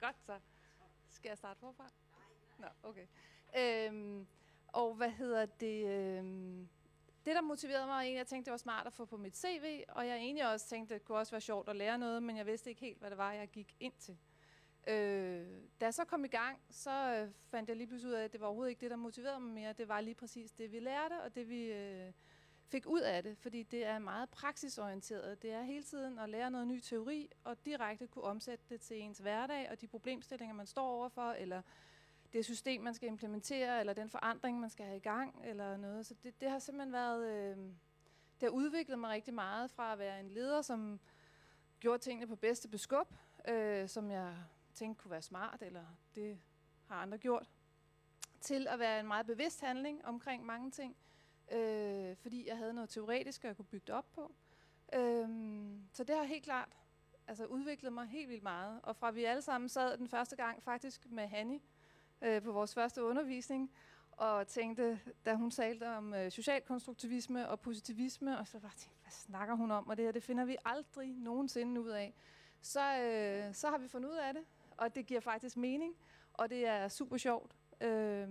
Godt så. Skal jeg starte forfra? Nej. Nå, okay. Øhm, og hvad hedder det? Øhm, det, der motiverede mig, egentlig, jeg tænkte, det var smart at få på mit CV, og jeg egentlig også tænkte, det kunne også være sjovt at lære noget, men jeg vidste ikke helt, hvad det var, jeg gik ind til. Øh, da jeg så kom i gang, så øh, fandt jeg lige pludselig ud af, at det var overhovedet ikke det, der motiverede mig mere. Det var lige præcis det, vi lærte, og det, vi øh, fik ud af det. Fordi det er meget praksisorienteret. Det er hele tiden at lære noget ny teori, og direkte kunne omsætte det til ens hverdag, og de problemstillinger, man står overfor, eller det system, man skal implementere, eller den forandring, man skal have i gang, eller noget. Så det, det har simpelthen været... Øh, det har udviklet mig rigtig meget fra at være en leder, som gjorde tingene på bedste beskub, øh, som jeg tænkte kunne være smart, eller det har andre gjort, til at være en meget bevidst handling omkring mange ting, øh, øh, fordi jeg havde noget teoretisk, jeg kunne bygge det op på. Øh, så det har helt klart altså, udviklet mig helt vildt meget. Og fra vi alle sammen sad den første gang faktisk med Hanni øh, på vores første undervisning, og tænkte, da hun talte om øh, socialkonstruktivisme og positivisme, og så var jeg tænkt, hvad snakker hun om? Og det her, det finder vi aldrig nogensinde ud af. Så, øh, så har vi fundet ud af det, og det giver faktisk mening, og det er super sjovt. Øh,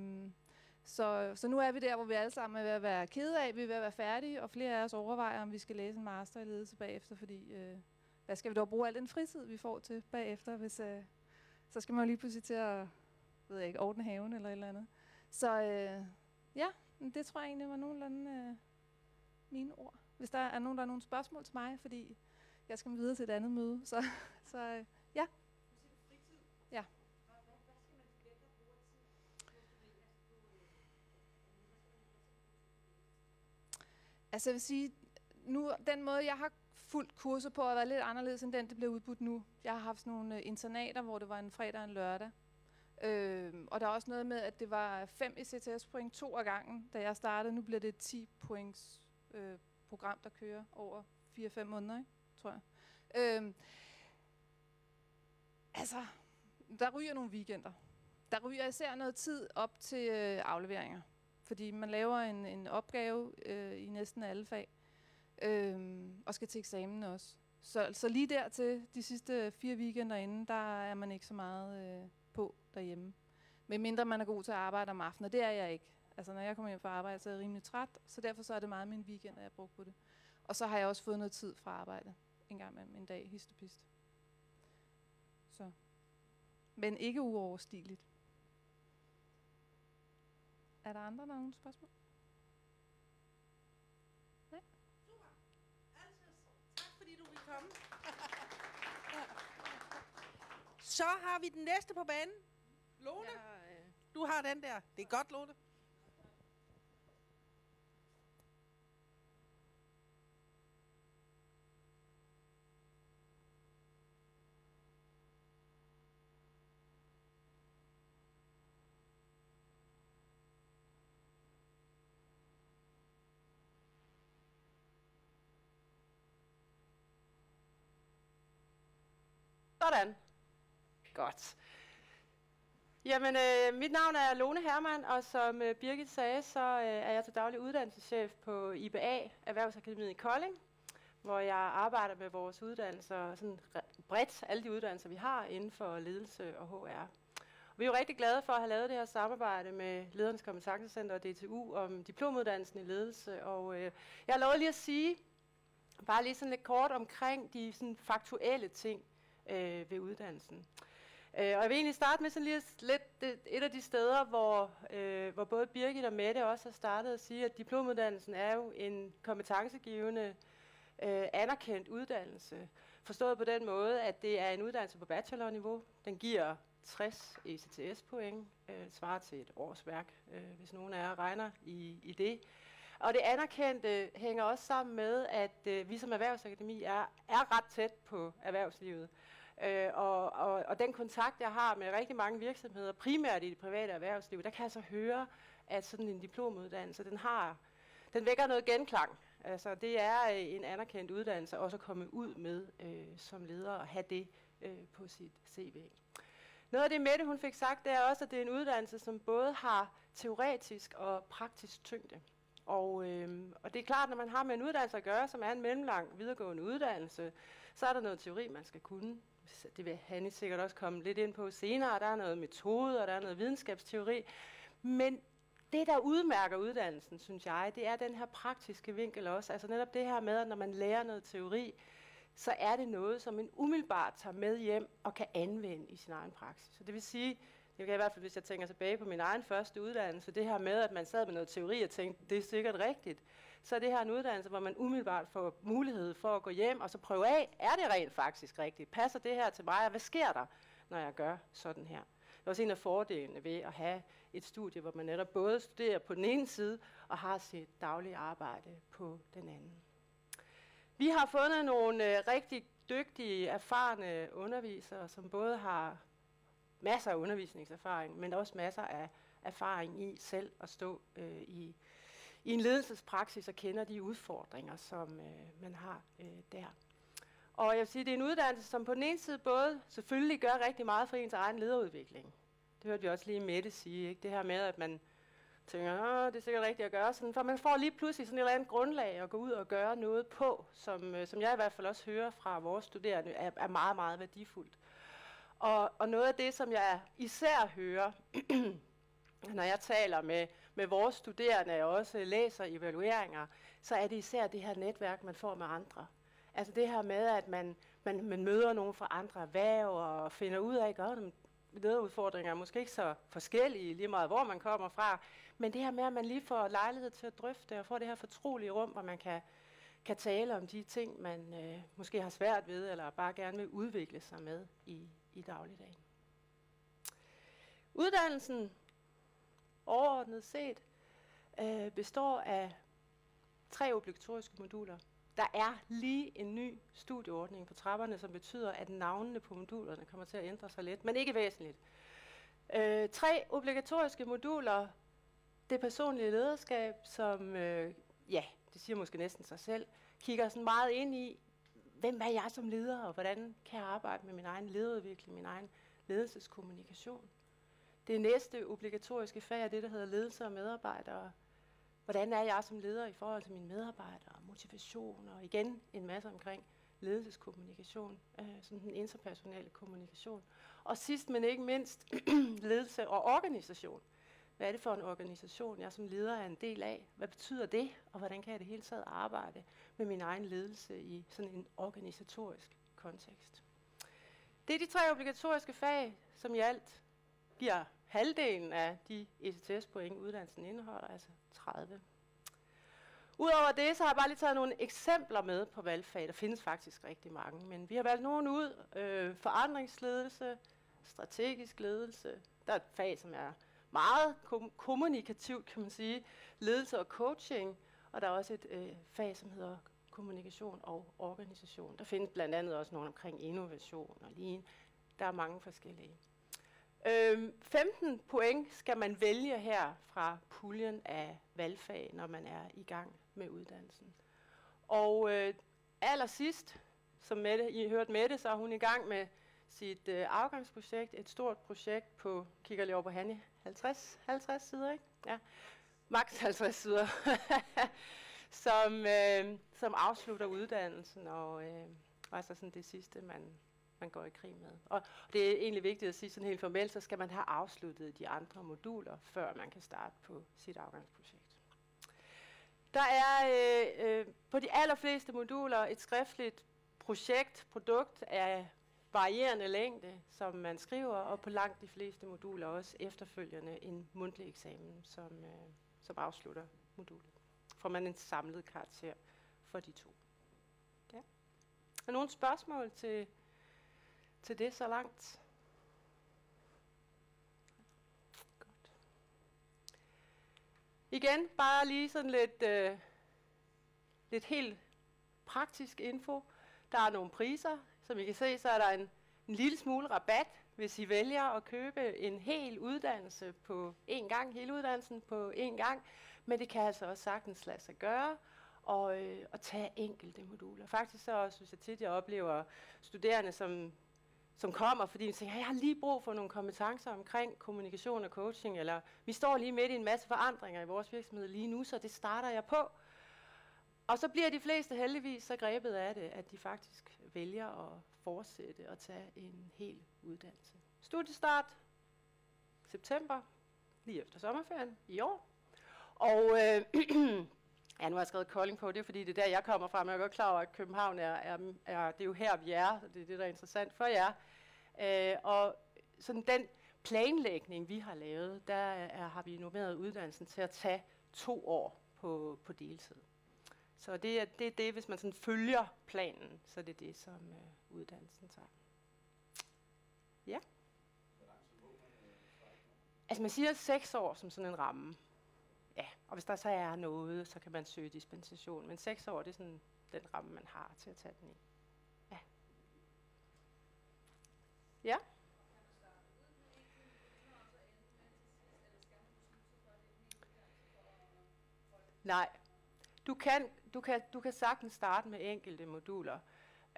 så, så nu er vi der, hvor vi alle sammen er ved at være kede af, vi er ved at være færdige, og flere af os overvejer, om vi skal læse en master i ledelse bagefter, fordi øh, hvad skal vi dog bruge al den fritid, vi får til bagefter, hvis, øh, så skal man jo lige pludselig til at ved jeg ikke, ordne haven eller et eller andet. Så øh, ja, det tror jeg egentlig var nogenlunde øh, mine ord. Hvis der er nogen, der har nogle spørgsmål til mig, fordi jeg skal videre til et andet møde, så, så øh, ja. Ja. Altså jeg vil sige, nu, den måde, jeg har fuldt kurser på, har været lidt anderledes end den, det bliver udbudt nu. Jeg har haft nogle øh, internater, hvor det var en fredag og en lørdag. Øh, og der er også noget med, at det var 5 ECTS-point to af gangen, da jeg startede. Nu bliver det et 10 points øh, program, der kører over 4-5 måneder, ikke? tror jeg. Øh, altså, der ryger nogle weekender. Der ryger især noget tid op til øh, afleveringer. Fordi man laver en, en opgave øh, i næsten alle fag. Øh, og skal til eksamen også. Så, så lige der til de sidste fire weekender inden, der er man ikke så meget øh, på derhjemme. Men mindre man er god til at arbejde om aftenen, og det er jeg ikke. Altså når jeg kommer hjem fra arbejde, så er jeg rimelig træt, så derfor så er det meget min weekend, at jeg bruger på det. Og så har jeg også fået noget tid fra arbejde en gang imellem en dag, histopist. Så. Men ikke uoverstigeligt. Er der andre, der har nogle spørgsmål? Nej? Super. Tak fordi du vil komme. Så har vi den næste på banen. Lone, ja, øh... du har den der. Det er godt, Lone. Sådan. Godt. Jamen, øh, mit navn er Lone Hermann, og som øh, Birgit sagde, så øh, er jeg til daglig uddannelseschef på IBA, Erhvervsakademiet i Kolding, hvor jeg arbejder med vores uddannelser, sådan bredt, alle de uddannelser, vi har inden for ledelse og HR. Vi er jo rigtig glade for at have lavet det her samarbejde med Ledernes Kompetencecenter og DTU om diplomuddannelsen i ledelse. Og øh, jeg har lovet lige at sige, bare lige sådan lidt kort omkring de sådan faktuelle ting øh, ved uddannelsen. Øh, og jeg vil egentlig starte med sådan lige lidt det, et af de steder, hvor, øh, hvor både Birgit og Mette også har startet at sige, at diplomuddannelsen er jo en kompetencegivende, øh, anerkendt uddannelse. Forstået på den måde, at det er en uddannelse på bachelorniveau. Den giver 60 ECTS-point, øh, svarer til et årsværk, øh, hvis nogen af jer regner i, i det. Og det anerkendte hænger også sammen med, at øh, vi som erhvervsakademi er, er ret tæt på erhvervslivet. Øh, og, og, og den kontakt, jeg har med rigtig mange virksomheder, primært i det private erhvervsliv, der kan jeg så høre, at sådan en diplomuddannelse, den har, den vækker noget genklang. Altså det er øh, en anerkendt uddannelse også at komme ud med øh, som leder og have det øh, på sit CV. Noget af det Mette hun fik sagt, det er også, at det er en uddannelse, som både har teoretisk og praktisk tyngde. Og, øh, og det er klart, når man har med en uddannelse at gøre, som er en mellemlang videregående uddannelse, så er der noget teori, man skal kunne det vil Hanne sikkert også komme lidt ind på senere. Der er noget metode, og der er noget videnskabsteori. Men det, der udmærker uddannelsen, synes jeg, det er den her praktiske vinkel også. Altså netop det her med, at når man lærer noget teori, så er det noget, som man umiddelbart tager med hjem og kan anvende i sin egen praksis. Så det vil sige, det kan i hvert fald, hvis jeg tænker tilbage på min egen første uddannelse, det her med, at man sad med noget teori og tænkte, det er sikkert rigtigt, så er det her en uddannelse, hvor man umiddelbart får mulighed for at gå hjem og så prøve af, er det rent faktisk rigtigt? Passer det her til mig, og hvad sker der, når jeg gør sådan her? Det er også en af fordelene ved at have et studie, hvor man netop både studerer på den ene side og har sit daglige arbejde på den anden. Vi har fundet nogle øh, rigtig dygtige, erfarne undervisere, som både har masser af undervisningserfaring, men også masser af erfaring i selv at stå øh, i, i en ledelsespraksis og kender de udfordringer, som øh, man har øh, der. Og jeg vil sige, det er en uddannelse, som på den ene side både selvfølgelig gør rigtig meget for ens egen lederudvikling. Det hørte vi også lige Mette sige, ikke? det her med, at man tænker, Åh, det er sikkert rigtigt at gøre sådan, for man får lige pludselig sådan et eller andet grundlag at gå ud og gøre noget på, som, øh, som jeg i hvert fald også hører fra vores studerende, er, er meget, meget værdifuldt. Og, og noget af det, som jeg især hører, når jeg taler med, med vores studerende og også læser evalueringer, så er det især det her netværk, man får med andre. Altså det her med, at man, man, man møder nogen fra andre erhverv og finder ud af, at lederudfordringer er måske ikke så forskellige, lige meget hvor man kommer fra, men det her med, at man lige får lejlighed til at drøfte og får det her fortrolige rum, hvor man kan, kan tale om de ting, man øh, måske har svært ved, eller bare gerne vil udvikle sig med i, i dagligdagen. Uddannelsen overordnet set øh, består af tre obligatoriske moduler. Der er lige en ny studieordning på trapperne, som betyder, at navnene på modulerne kommer til at ændre sig lidt, men ikke væsentligt. Øh, tre obligatoriske moduler. Det personlige lederskab, som, øh, ja, det siger måske næsten sig selv, kigger sådan meget ind i, hvem er jeg som leder, og hvordan kan jeg arbejde med min egen lederudvikling, min egen ledelseskommunikation. Det næste obligatoriske fag er det, der hedder ledelse og medarbejdere. Hvordan er jeg som leder i forhold til mine medarbejdere, motivation og igen en masse omkring ledelseskommunikation, øh, sådan den interpersonale kommunikation. Og sidst men ikke mindst ledelse og organisation. Hvad er det for en organisation, jeg som leder er en del af? Hvad betyder det, og hvordan kan jeg det hele taget arbejde med min egen ledelse i sådan en organisatorisk kontekst? Det er de tre obligatoriske fag, som i alt giver halvdelen af de ECTS-point, uddannelsen indeholder, altså 30. Udover det, så har jeg bare lige taget nogle eksempler med på valgfag. Der findes faktisk rigtig mange, men vi har valgt nogle ud. Øh, forandringsledelse, strategisk ledelse. Der er et fag, som er meget kom- kommunikativt, kan man sige. Ledelse og coaching. Og der er også et øh, fag, som hedder kommunikation og organisation. Der findes blandt andet også nogle omkring innovation og lignende. Der er mange forskellige. Øhm, 15 point skal man vælge her fra puljen af valgfag, når man er i gang med uddannelsen. Og øh, allersidst, som Mette, I hørte Mette, så er hun i gang med sit øh, afgangsprojekt, et stort projekt på, kigger lige over på Hanne, 50, 50 sider, ikke? Ja, maks 50 sider, som, øh, som afslutter uddannelsen, og øh, altså sådan det sidste, man, man går i krig med. Og det er egentlig vigtigt at sige sådan helt formelt, så skal man have afsluttet de andre moduler, før man kan starte på sit afgangsprojekt. Der er øh, øh, på de allerfleste moduler et skriftligt projekt, produkt af varierende længde, som man skriver, og på langt de fleste moduler også efterfølgende en mundtlig eksamen, som, øh, som afslutter modulet. Får man en samlet karakter for de to. Ja. Er nogle spørgsmål til, til det så langt? Godt. Igen, bare lige sådan lidt, øh, lidt helt praktisk info. Der er nogle priser. Som I kan se, så er der en, en lille smule rabat, hvis I vælger at købe en hel uddannelse på én gang, hele uddannelsen på én gang. Men det kan altså også sagtens lade sig gøre og, øh, og tage enkelte moduler. Faktisk så synes jeg tit, jeg oplever studerende, som, som kommer, fordi de tænker, jeg har lige brug for nogle kompetencer omkring kommunikation og coaching, eller vi står lige midt i en masse forandringer i vores virksomhed lige nu, så det starter jeg på. Og så bliver de fleste heldigvis så grebet af det, at de faktisk vælger at fortsætte og tage en hel uddannelse. Studiestart september, lige efter sommerferien i år. Og øh, ja, nu har jeg skrevet Kolding på, det er fordi, det er der, jeg kommer fra, men jeg er godt klar over, at København er, er, er det er jo her, vi er, og det er det, der er interessant for jer. Øh, og sådan den planlægning, vi har lavet, der er, har vi normeret uddannelsen til at tage to år på, på deltid. Så det er, det er det, hvis man sådan følger planen, så det er det, som øh, uddannelsen tager. Ja. Altså man siger seks år som sådan en ramme. Ja, og hvis der så er noget, så kan man søge dispensation. Men seks år, det er sådan den ramme, man har til at tage den i. Ja. Ja. Nej. Du kan, du, kan, du kan sagtens starte med enkelte moduler.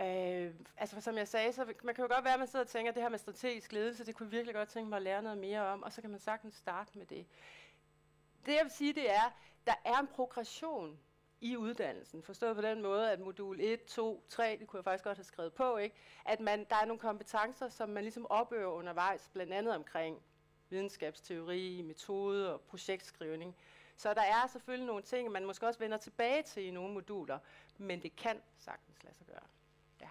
Øh, altså som jeg sagde, så man kan jo godt være, at man sidder og tænker, at det her med strategisk ledelse, det kunne jeg virkelig godt tænke mig at lære noget mere om, og så kan man sagtens starte med det. Det jeg vil sige, det er, der er en progression i uddannelsen, forstået på den måde, at modul 1, 2, 3, det kunne jeg faktisk godt have skrevet på, ikke? at man, der er nogle kompetencer, som man ligesom opøver undervejs, blandt andet omkring videnskabsteori, metode og projektskrivning. Så der er selvfølgelig nogle ting, man måske også vender tilbage til i nogle moduler, men det kan sagtens lade sig gøre. Ja.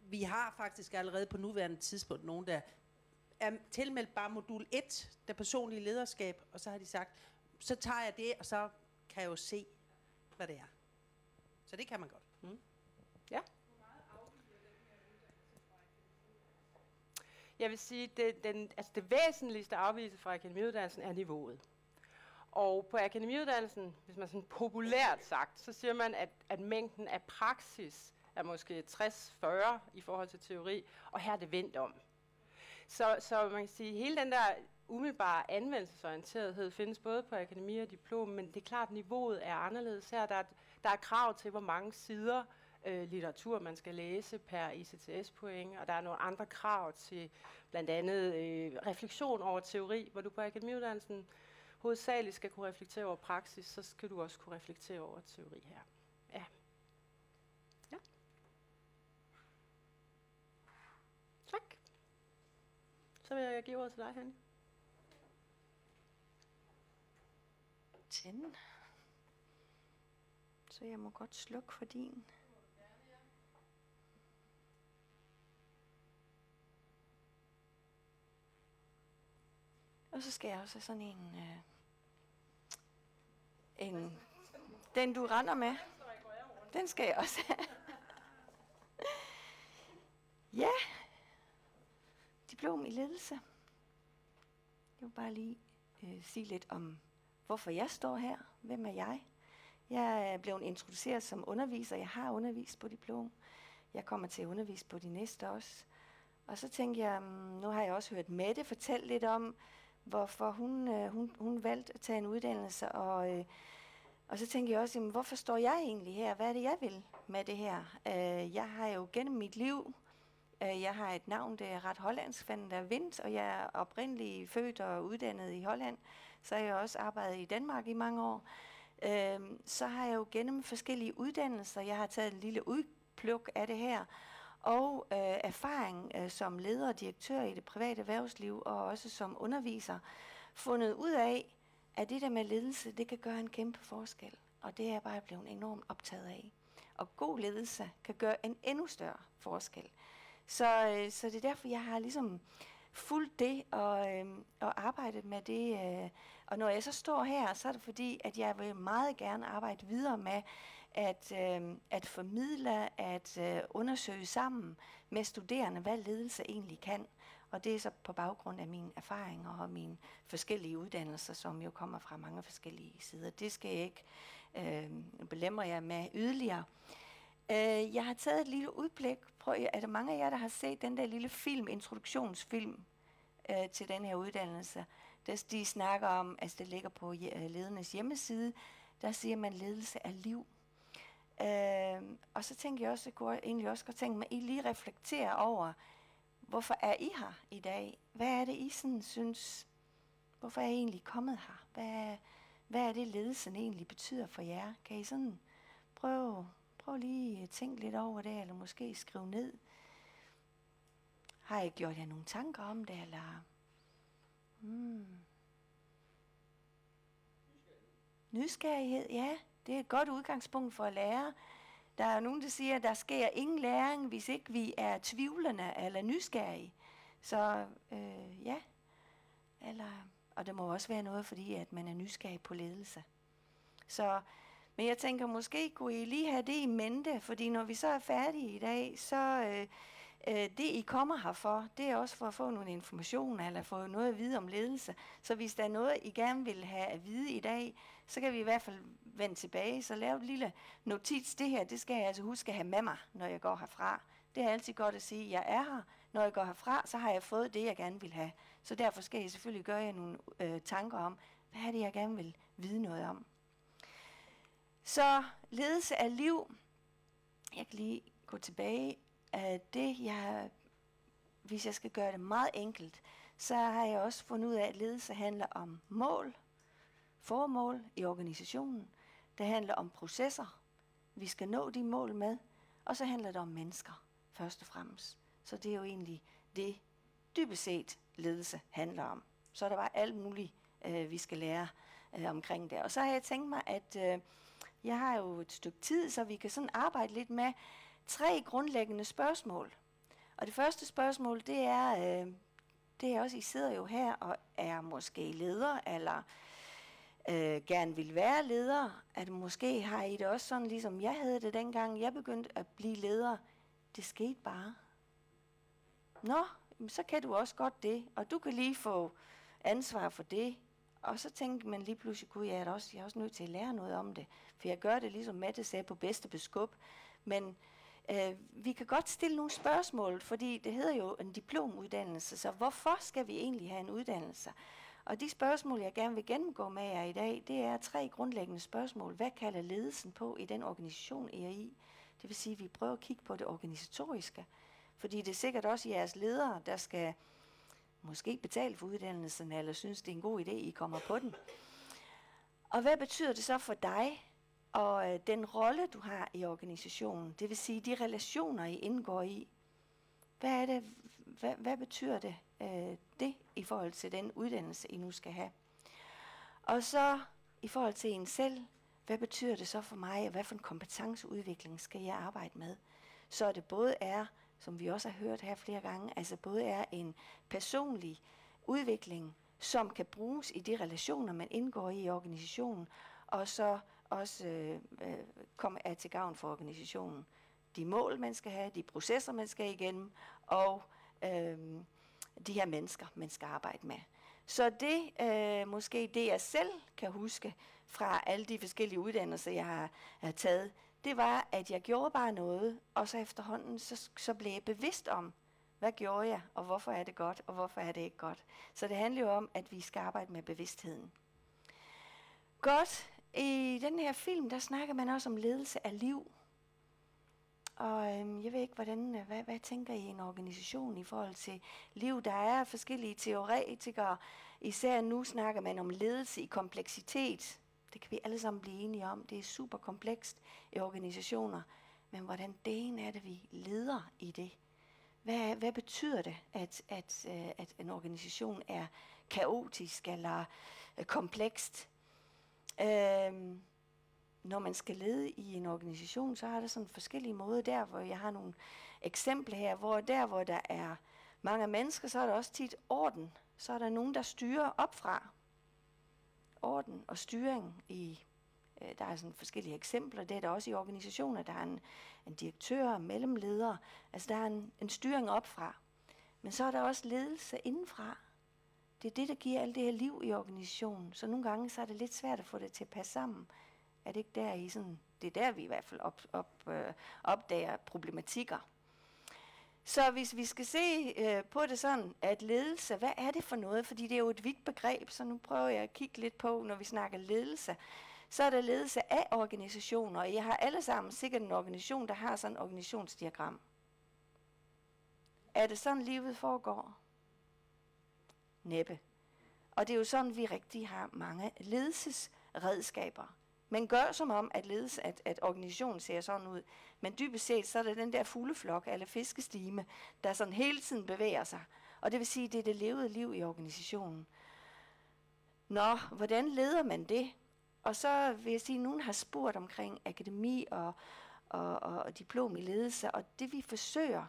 Vi har faktisk allerede på nuværende tidspunkt nogen, der er tilmeldt bare modul 1, der personlige lederskab, og så har de sagt, så tager jeg det, og så kan jeg jo se, hvad det er. Så det kan man godt. Mm. Ja. Jeg vil sige, det, den, altså det væsentligste afvielse fra akademiuddannelsen er niveauet. Og på akademiuddannelsen, hvis man sådan populært sagt, så siger man, at, at mængden af praksis er måske 60-40 i forhold til teori, og her er det vendt om. Så, så man kan sige, at hele den der umiddelbare anvendelsesorienterethed findes både på akademi og diplom, men det er klart, at niveauet er anderledes her. Der er, der er krav til, hvor mange sider øh, litteratur man skal læse per ICTS-point, og der er nogle andre krav til blandt andet øh, refleksion over teori, hvor du på akademiuddannelsen hovedsageligt skal kunne reflektere over praksis, så skal du også kunne reflektere over teori her. Ja. Ja. Tak. Så vil jeg give ordet til dig, Hanne. Tænde. Så jeg må godt slukke for din. Og så skal jeg også have sådan en, øh, en, den du render med. Den skal jeg også have. ja, diplom i ledelse. Jeg vil bare lige øh, sige lidt om, hvorfor jeg står her. Hvem er jeg? Jeg er blevet introduceret som underviser. Jeg har undervist på diplom. Jeg kommer til at undervise på de næste også. Og så tænker jeg, mm, nu har jeg også hørt Mette fortælle lidt om, hvorfor hun, øh, hun, hun valgte at tage en uddannelse. Og, øh, og så tænker jeg også, jamen, hvorfor står jeg egentlig her? Hvad er det, jeg vil med det her? Øh, jeg har jo gennem mit liv, øh, jeg har et navn, det er ret hollandsk, fanden der Vind, og jeg er oprindeligt født og uddannet i Holland. Så har jeg også arbejdet i Danmark i mange år. Øh, så har jeg jo gennem forskellige uddannelser, jeg har taget en lille udpluk af det her, og øh, erfaring øh, som leder og direktør i det private erhvervsliv og også som underviser, fundet ud af, at det der med ledelse, det kan gøre en kæmpe forskel. Og det er jeg bare blevet enormt optaget af. Og god ledelse kan gøre en endnu større forskel. Så, øh, så det er derfor, jeg har ligesom fulgt det og, øh, og arbejdet med det. Øh. Og når jeg så står her, så er det fordi, at jeg vil meget gerne arbejde videre med at, øh, at formidle, at øh, undersøge sammen med studerende, hvad ledelse egentlig kan. Og det er så på baggrund af mine erfaringer og mine forskellige uddannelser, som jo kommer fra mange forskellige sider. Det skal jeg ikke øh, belemre jer med yderligere. Øh, jeg har taget et lille udblik. Prøv, er der mange af jer, der har set den der lille film, introduktionsfilm øh, til den her uddannelse? Der de snakker om, altså det ligger på ledernes hjemmeside, der siger man, ledelse er liv. Øh, og så tænker jeg også, at jeg kunne egentlig også godt tænke mig, at I lige reflekterer over, hvorfor er I her i dag? Hvad er det, I sådan synes, hvorfor er I egentlig kommet her? Hvad, hvad er det, ledelsen egentlig betyder for jer? Kan I sådan prøve prøv lige øh, at tænke lidt over det, eller måske skrive ned. Har jeg gjort jer nogle tanker om det, eller... Hmm. Nysgerrighed, ja. Det er et godt udgangspunkt for at lære. Der er nogen, der siger, at der sker ingen læring, hvis ikke vi er tvivlende eller nysgerrige. Så øh, ja, eller, og det må også være noget, fordi at man er nysgerrig på ledelse. Så, men jeg tænker, måske kunne I lige have det i mente, fordi når vi så er færdige i dag, så øh, øh, det I kommer her for, det er også for at få nogle informationer, eller få noget at vide om ledelse. Så hvis der er noget, I gerne vil have at vide i dag, så kan vi i hvert fald vende tilbage. Så lav et lille notits. Det her, det skal jeg altså huske at have med mig, når jeg går herfra. Det er altid godt at sige, at jeg er her. Når jeg går herfra, så har jeg fået det, jeg gerne vil have. Så derfor skal jeg selvfølgelig gøre jer nogle øh, tanker om, hvad er det, jeg gerne vil vide noget om. Så ledelse af liv. Jeg kan lige gå tilbage. af det, jeg, hvis jeg skal gøre det meget enkelt, så har jeg også fundet ud af, at ledelse handler om mål, formål i organisationen. Det handler om processer, vi skal nå de mål med, og så handler det om mennesker, først og fremmest. Så det er jo egentlig det, dybest set ledelse handler om. Så er der bare alt muligt, øh, vi skal lære øh, omkring det. Og så har jeg tænkt mig, at øh, jeg har jo et stykke tid, så vi kan sådan arbejde lidt med tre grundlæggende spørgsmål. Og det første spørgsmål, det er, øh, det er også, I sidder jo her og er måske leder, eller øh, gerne vil være leder, at måske har I det også sådan, ligesom jeg havde det dengang, jeg begyndte at blive leder. Det skete bare. Nå, så kan du også godt det, og du kan lige få ansvar for det. Og så tænkte man lige pludselig, gud, jeg er, også, jeg er også nødt til at lære noget om det. For jeg gør det ligesom Mette sagde på bedste beskub. Men øh, vi kan godt stille nogle spørgsmål, fordi det hedder jo en diplomuddannelse, så hvorfor skal vi egentlig have en uddannelse? Og de spørgsmål, jeg gerne vil gennemgå med jer i dag, det er tre grundlæggende spørgsmål. Hvad kalder ledelsen på i den organisation, I er i? Det vil sige, at vi prøver at kigge på det organisatoriske. Fordi det er sikkert også jeres ledere, der skal måske betale for uddannelsen, eller synes, det er en god idé, I kommer på den. Og hvad betyder det så for dig, og øh, den rolle, du har i organisationen? Det vil sige, de relationer, I indgår i. Hvad er det, hvad, hvad betyder det, øh, det i forhold til den uddannelse, I nu skal have? Og så i forhold til en selv, hvad betyder det så for mig, og hvad for en kompetenceudvikling skal jeg arbejde med? Så det både er som vi også har hørt her flere gange, altså både er en personlig udvikling, som kan bruges i de relationer, man indgår i i organisationen, og så også øh, øh, er til gavn for organisationen. De mål, man skal have, de processer, man skal igennem, og øh, de her mennesker, man skal arbejde med. Så det øh, måske det, jeg selv kan huske fra alle de forskellige uddannelser, jeg har, har taget, det var, at jeg gjorde bare noget, og så efterhånden, så, så blev jeg bevidst om, hvad gjorde jeg, og hvorfor er det godt, og hvorfor er det ikke godt. Så det handler jo om, at vi skal arbejde med bevidstheden. Godt. I den her film, der snakker man også om ledelse af liv. Og øhm, jeg ved ikke, hvordan, øh, hvad, hvad tænker I en organisation i forhold til liv? Der er forskellige teoretikere. Især nu snakker man om ledelse i kompleksitet. Det kan vi alle sammen blive enige om. Det er super komplekst i organisationer. Men hvordan den er det, vi leder i det? Hvad, hvad betyder det, at, at, øh, at en organisation er kaotisk eller øh, komplekst? Øh, når man skal lede i en organisation, så er der sådan forskellige måder der, hvor jeg har nogle eksempler her, hvor der, hvor der er mange mennesker, så er der også tit orden. Så er der nogen, der styrer opfra orden og styring i øh, der er sådan forskellige eksempler. Det er der også i organisationer. Der er en, en direktør, mellemleder. Altså der er en, en styring opfra. Men så er der også ledelse indenfra. Det er det, der giver alt det her liv i organisationen. Så nogle gange så er det lidt svært at få det til at passe sammen. Er det ikke der i sådan, det er der vi i hvert fald op, op, øh, opdager problematikker. Så hvis vi skal se øh, på det sådan, at ledelse, hvad er det for noget? Fordi det er jo et vidt begreb, så nu prøver jeg at kigge lidt på, når vi snakker ledelse. Så er der ledelse af organisationer, og jeg har alle sammen sikkert en organisation, der har sådan et organisationsdiagram. Er det sådan, livet foregår? Næppe. Og det er jo sådan, vi rigtig har mange ledelsesredskaber Man gør som om, at, ledes, at, at organisationen ser sådan ud. Men dybest set, så er det den der fugleflok, eller fiskestime, der sådan hele tiden bevæger sig. Og det vil sige, det er det levede liv i organisationen. Nå, hvordan leder man det? Og så vil jeg sige, at nogen har spurgt omkring akademi og, og, og, og diplom i ledelse, og det vi forsøger,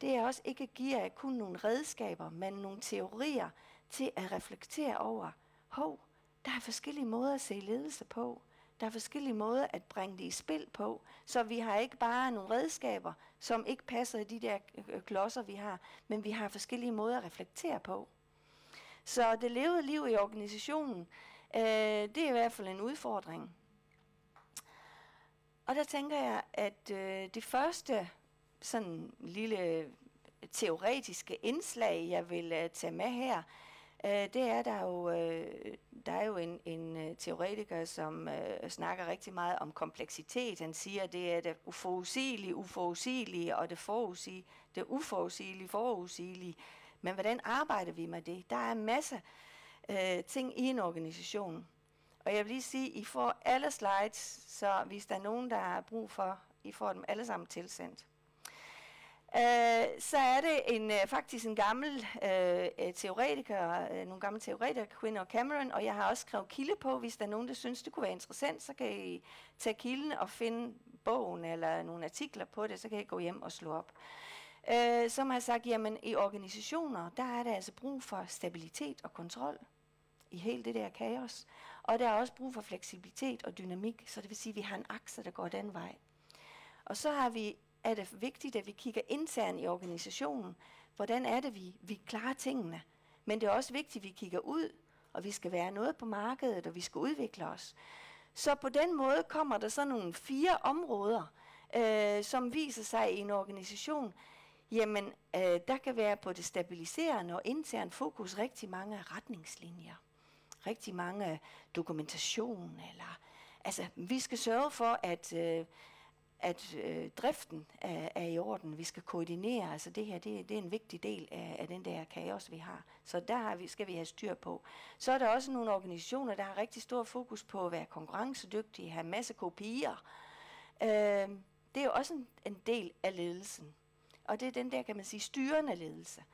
det er også ikke at give jer kun nogle redskaber, men nogle teorier til at reflektere over, hov, der er forskellige måder at se ledelse på. Der er forskellige måder at bringe det i spil på, så vi har ikke bare nogle redskaber, som ikke passer i de der øh, øh, klodser, vi har, men vi har forskellige måder at reflektere på. Så det levede liv i organisationen, øh, det er i hvert fald en udfordring. Og der tænker jeg, at øh, det første sådan lille teoretiske indslag, jeg vil øh, tage med her, øh, det er, der jo, øh, der er jo en, en øh, teoretiker, som øh, snakker rigtig meget om kompleksitet. Han siger, at det er det uforudsigelige, uforudsigelige, og det, forudsige, det uforudsigelige, forudsigelige. Men hvordan arbejder vi med det? Der er masser masse øh, ting i en organisation. Og jeg vil lige sige, I får alle slides, så hvis der er nogen, der har brug for, I får dem alle sammen tilsendt øh, så er det en, øh, faktisk en gammel øh, øh, teoretiker, øh, nogle gamle teoretikere, Quinn og Cameron, og jeg har også skrevet kilde på, hvis der er nogen, der synes, det kunne være interessant, så kan I tage kilden og finde bogen eller nogle artikler på det, så kan I gå hjem og slå op. Øh, som har sagt, jamen i organisationer, der er der altså brug for stabilitet og kontrol i hele det der kaos. Og der er også brug for fleksibilitet og dynamik, så det vil sige, at vi har en akse, der går den vej. Og så har vi er det vigtigt, at vi kigger internt i organisationen. Hvordan er det, vi, vi klarer tingene? Men det er også vigtigt, at vi kigger ud, og vi skal være noget på markedet, og vi skal udvikle os. Så på den måde kommer der så nogle fire områder, øh, som viser sig i en organisation. Jamen, øh, der kan være på det stabiliserende og intern fokus rigtig mange retningslinjer. Rigtig mange dokumentation. Eller, altså, vi skal sørge for, at... Øh, at øh, driften er, er i orden. Vi skal koordinere, altså det her, det, det er en vigtig del af, af den der kaos, vi har. Så der har vi, skal vi have styr på. Så er der også nogle organisationer, der har rigtig stor fokus på at være konkurrencedygtige, have masse kopier. Øh, det er jo også en, en del af ledelsen. Og det er den der, kan man sige, styrende ledelse.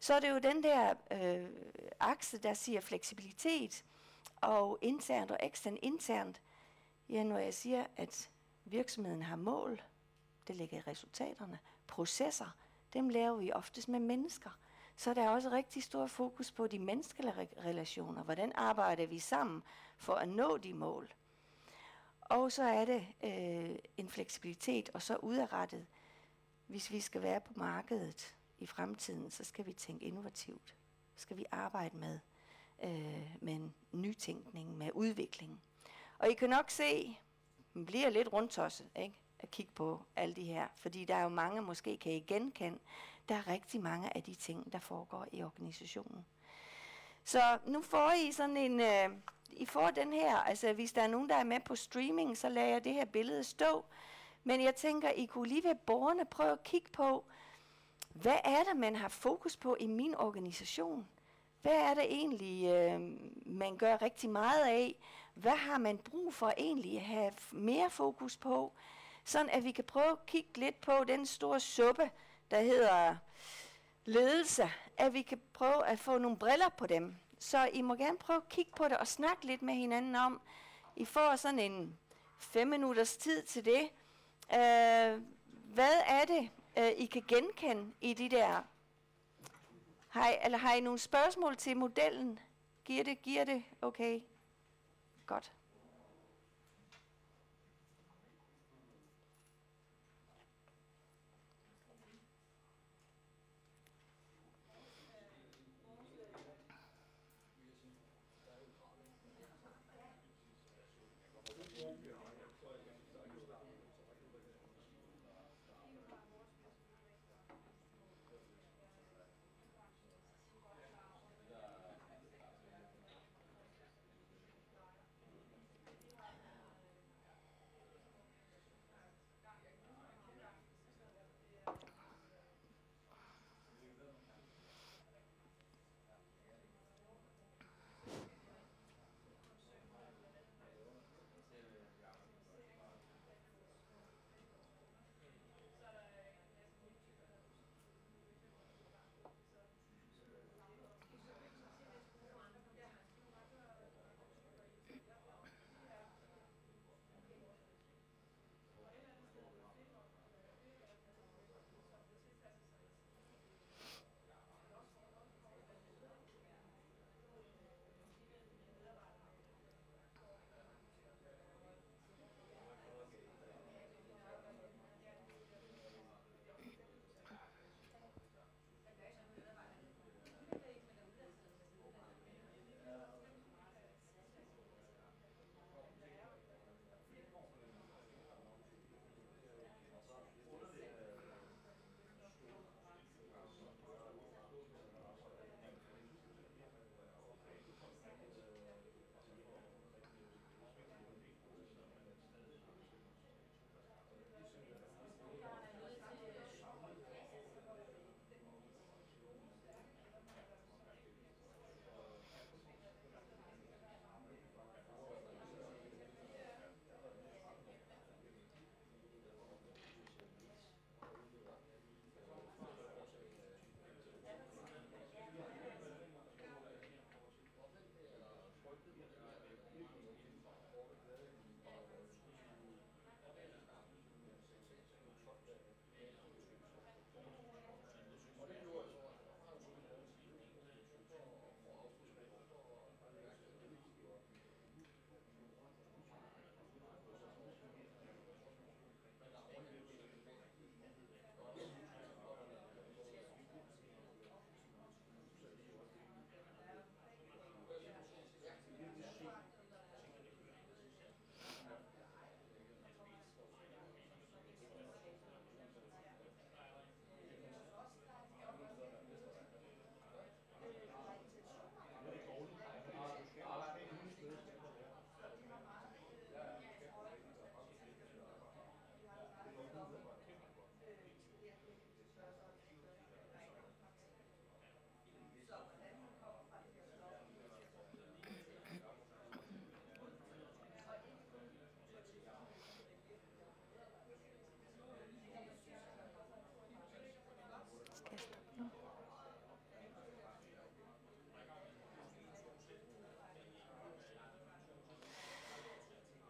Så er det jo den der øh, akse, der siger fleksibilitet og internt og eksternt. Internt, ja, når jeg siger, at Virksomheden har mål, det ligger i resultaterne. Processer, dem laver vi oftest med mennesker. Så der er også rigtig stor fokus på de menneskelige relationer. Hvordan arbejder vi sammen for at nå de mål? Og så er det øh, en fleksibilitet, og så udadrettet. Hvis vi skal være på markedet i fremtiden, så skal vi tænke innovativt. Så skal vi arbejde med, øh, med en nytænkning, med udvikling. Og I kan nok se, man bliver lidt rundtosset, ikke? At kigge på alle de her. Fordi der er jo mange, måske kan I genkende, der er rigtig mange af de ting, der foregår i organisationen. Så nu får I sådan en, øh, I får den her, altså hvis der er nogen, der er med på streaming, så lader jeg det her billede stå. Men jeg tænker, I kunne lige ved borgerne prøve at kigge på, hvad er det, man har fokus på i min organisation? Hvad er det egentlig, øh, man gør rigtig meget af? Hvad har man brug for egentlig at have mere fokus på? Sådan at vi kan prøve at kigge lidt på den store suppe, der hedder ledelse. At vi kan prøve at få nogle briller på dem. Så I må gerne prøve at kigge på det og snakke lidt med hinanden om. I får sådan en fem minutters tid til det. Uh, hvad er det, uh, I kan genkende i de der har I, eller har I nogle spørgsmål til modellen? Giver det, giver det? Okay. Godt.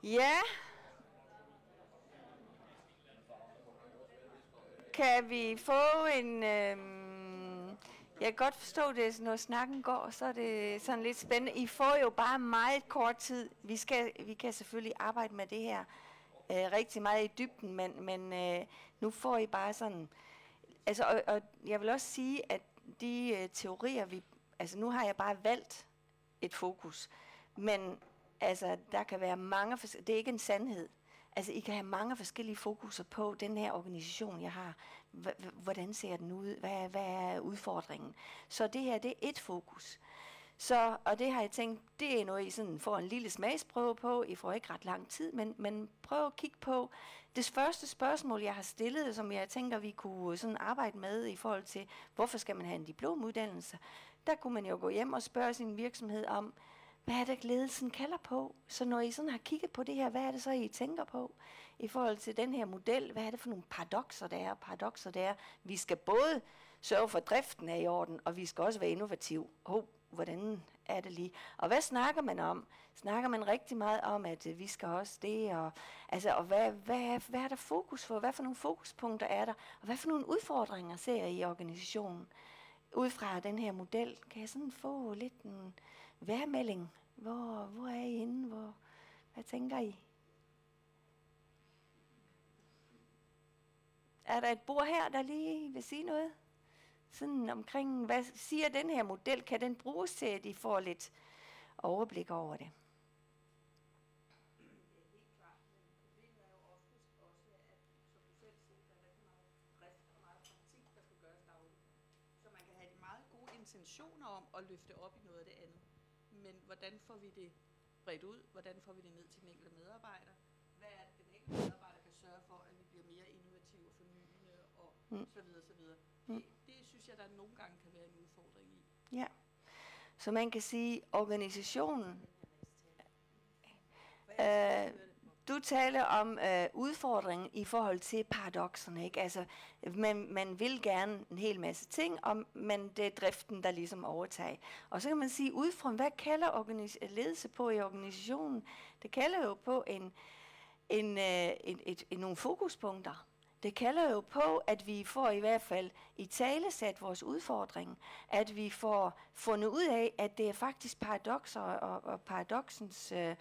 Ja. Kan vi få en... Øhm, jeg kan godt forstå det, når snakken går, så er det sådan lidt spændende. I får jo bare meget kort tid. Vi, skal, vi kan selvfølgelig arbejde med det her øh, rigtig meget i dybden, men, men øh, nu får I bare sådan... Altså, og, og jeg vil også sige, at de øh, teorier, vi... Altså, nu har jeg bare valgt et fokus, men altså, der kan være mange... fors- Det er ikke en sandhed. Altså, I kan have mange forskellige fokuser på den her organisation, jeg har. H- h- hvordan ser den ud? Hvad, er- hvad er udfordringen? Så det her, det er et fokus. Så, og det har jeg tænkt, det er noget, I sådan får en lille smagsprøve på. I får ikke ret lang tid, men, men prøv at kigge på det første spørgsmål, jeg har stillet, som jeg tænker, vi kunne sådan arbejde med i forhold til, hvorfor skal man have en diplomuddannelse? Der kunne man jo gå hjem og spørge sin virksomhed om, hvad er det, ledelsen kalder på? Så når I sådan har kigget på det her, hvad er det så, I tænker på i forhold til den her model? Hvad er det for nogle paradoxer, der er? Paradoxer, der er, vi skal både sørge for, at driften er i orden, og vi skal også være innovativ. Hov, hvordan er det lige? Og hvad snakker man om? Snakker man rigtig meget om, at øh, vi skal også det, og, altså, og hvad, hvad, hvad er der fokus for? Hvad for nogle fokuspunkter er der? Og hvad for nogle udfordringer ser I i organisationen? Ud fra den her model, kan jeg sådan få lidt en værmelding? Hvor, hvor er I henne? Hvor, hvad tænker I? Er der et bord her, der lige vil sige noget? Sådan omkring, hvad siger den her model? Kan den bruges til, at I får lidt overblik over det? Så man kan have de meget gode intentioner om at løfte op i noget af det andet. Men hvordan får vi det bredt ud? Hvordan får vi det ned til den enkelte medarbejder? Hvad er det, den enkelte medarbejder kan sørge for, at vi bliver mere innovative og fornyende og Mm. så videre, så videre. Mm. Det, det synes jeg, der nogle gange kan være en udfordring i. Ja. Så man kan sige, organisationen, øh, du taler om øh, udfordringen i forhold til paradoxerne, ikke? Altså, man, man vil gerne en hel masse ting, og, men det er driften, der ligesom overtager. Og så kan man sige, udfordringen, hvad kalder organis- ledelse på i organisationen? Det kalder jo på en, en, øh, et, et, et, nogle fokuspunkter. Det kalder jo på, at vi får i hvert fald i tale sat vores udfordring. At vi får fundet ud af, at det er faktisk paradoxer, og, og paradoxens øh,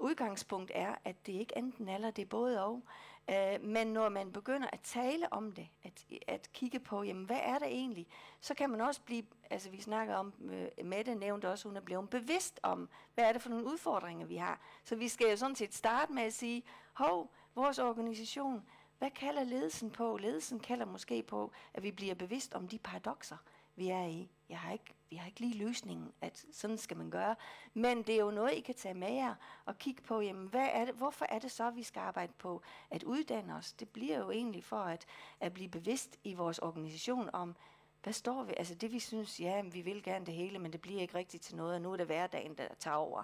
udgangspunkt er, at det ikke enten eller, det er både og. Øh, men når man begynder at tale om det, at, at kigge på, jamen hvad er der egentlig, så kan man også blive, altså vi snakker om, øh, Mette nævnte også, hun er blevet bevidst om, hvad er det for nogle udfordringer, vi har. Så vi skal jo sådan set starte med at sige, hov, vores organisation, hvad kalder ledelsen på? Ledelsen kalder måske på, at vi bliver bevidst om de paradoxer, vi er i. Jeg har ikke, vi har ikke lige løsningen, at sådan skal man gøre. Men det er jo noget, I kan tage med jer og kigge på, jamen, hvad er det, hvorfor er det så, at vi skal arbejde på at uddanne os? Det bliver jo egentlig for at, at blive bevidst i vores organisation om, hvad står vi? Altså det vi synes, ja, vi vil gerne det hele, men det bliver ikke rigtigt til noget, og nu er det hverdagen, der tager over.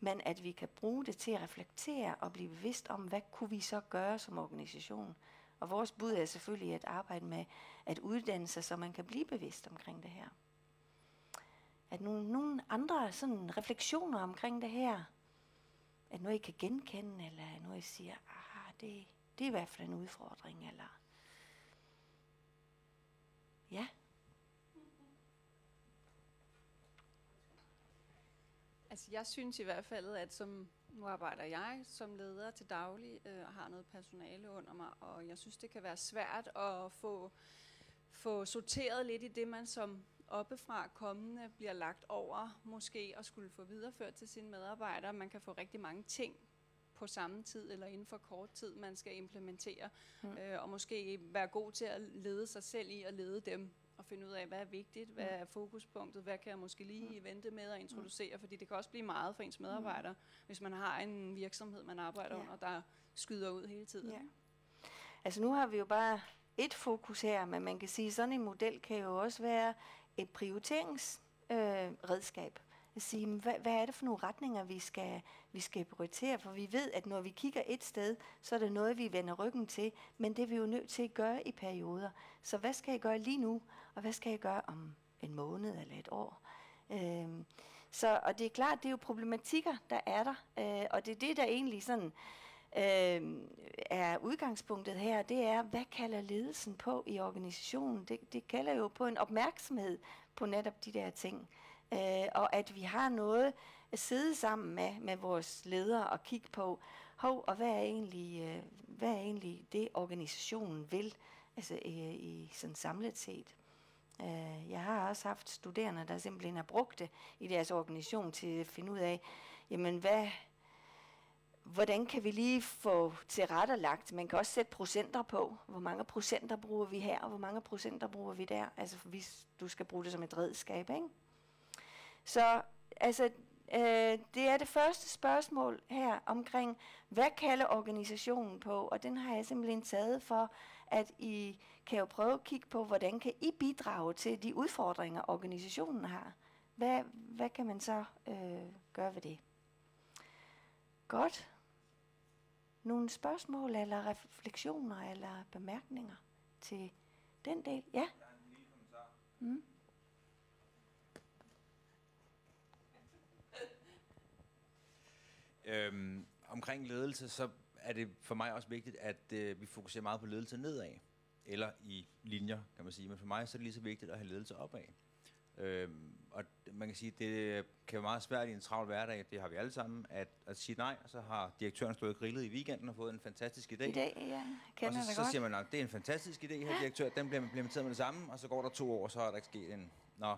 Men at vi kan bruge det til at reflektere og blive bevidst om, hvad kunne vi så gøre som organisation? Og vores bud er selvfølgelig at arbejde med at uddanne sig, så man kan blive bevidst omkring det her. At nogle, nogle andre sådan refleksioner omkring det her, at noget I kan genkende, eller noget I siger, ah, det, det er i hvert fald en udfordring, eller ja, Altså, jeg synes i hvert fald, at som nu arbejder jeg som leder til daglig øh, og har noget personale under mig, og jeg synes, det kan være svært at få, få sorteret lidt i det, man som oppefra kommende bliver lagt over, måske at skulle få videreført til sine medarbejdere. Man kan få rigtig mange ting på samme tid eller inden for kort tid, man skal implementere, mm. øh, og måske være god til at lede sig selv i at lede dem og finde ud af, hvad er vigtigt, hvad er fokuspunktet, hvad kan jeg måske lige Mm. vente med at introducere, fordi det kan også blive meget for ens medarbejdere, hvis man har en virksomhed, man arbejder Ja. under, der skyder ud hele tiden. Ja. Altså nu har vi jo bare et fokus her, men man kan sige, at sådan en model kan jo også være et prioriteringsredskab. Øh, redskab. at sige, hvad, hvad er det for nogle retninger, vi skal, vi skal prioritere? For vi ved, at når vi kigger et sted, så er det noget, vi vender ryggen til, men det er vi jo nødt til at gøre i perioder. Så hvad skal jeg gøre lige nu, og hvad skal jeg gøre om en måned eller et år? Øhm, Så, og det er klart, det er jo problematikker, der er der, øh, og det er det, der egentlig sådan øh, er udgangspunktet her, det er, hvad kalder ledelsen på i organisationen? Det, det kalder jo på en opmærksomhed på netop de der ting. Øh, og at vi har noget at sidde sammen med, med vores ledere og kigge på, hov, og hvad er egentlig, øh, hvad er egentlig det, organisationen vil, altså i, i sådan samlet set. Øh, jeg har også haft studerende, der simpelthen har brugt det i deres organisation til at finde ud af, jamen hvad, hvordan kan vi lige få tilrettelagt, man kan også sætte procenter på, hvor mange procenter bruger vi her, og hvor mange procenter bruger vi der, altså hvis du skal bruge det som et redskab, ikke? Så altså, øh, det er det første spørgsmål her omkring, hvad kalder organisationen på, og den har jeg simpelthen taget for, at I kan jo prøve at kigge på, hvordan kan I bidrage til de udfordringer, organisationen har. Hvad, hvad kan man så øh, gøre ved det? Godt. Nogle spørgsmål eller refleksioner eller bemærkninger til den del? Ja? Mm. Øhm, omkring ledelse, så er det for mig også vigtigt, at øh, vi fokuserer meget på ledelse nedad, eller i linjer, kan man sige. Men for mig så er det lige så vigtigt at have ledelse opad. Øhm, og man kan sige, det kan være meget svært i en travl hverdag, det har vi alle sammen, at, at sige nej, og så har direktøren stået grillet i weekenden og fået en fantastisk idé. I dag, ja, og kender så, det så godt. siger man, at det er en fantastisk idé her, direktør, den bliver implementeret med det samme, og så går der to år, så er der ikke sket en... Nå,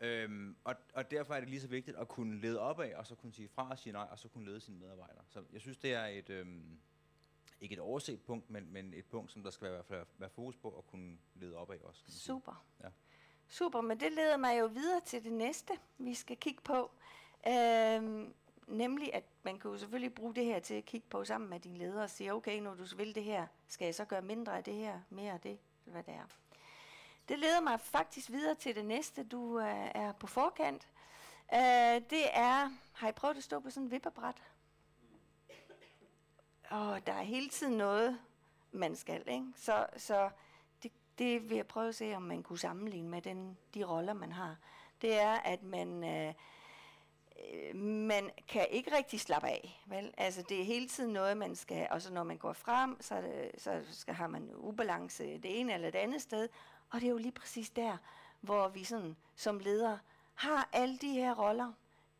Øhm, og, og derfor er det lige så vigtigt at kunne lede opad, og så kunne sige fra og sige nej, og så kunne lede sine medarbejdere. Så jeg synes, det er et, øhm, ikke et overset punkt, men, men et punkt, som der skal være, være, fokus på at kunne lede også. Kan man sige. Super. Ja. Super, men det leder mig jo videre til det næste, vi skal kigge på. Øhm, nemlig, at man kan jo selvfølgelig bruge det her til at kigge på sammen med din leder og sige, okay, når du vil det her, skal jeg så gøre mindre af det her, mere af det, eller hvad det er. Det leder mig faktisk videre til det næste, du øh, er på forkant. Øh, det er, har I prøvet at stå på sådan en vipperbræt? Og der er hele tiden noget, man skal, ikke? Så, så det, vil jeg prøve at se, om man kunne sammenligne med den, de roller, man har. Det er, at man, øh, man kan ikke rigtig slappe af. Vel? Altså, det er hele tiden noget, man skal, og så når man går frem, så, det, så skal, har man ubalance det ene eller det andet sted. Og det er jo lige præcis der, hvor vi sådan, som ledere har alle de her roller.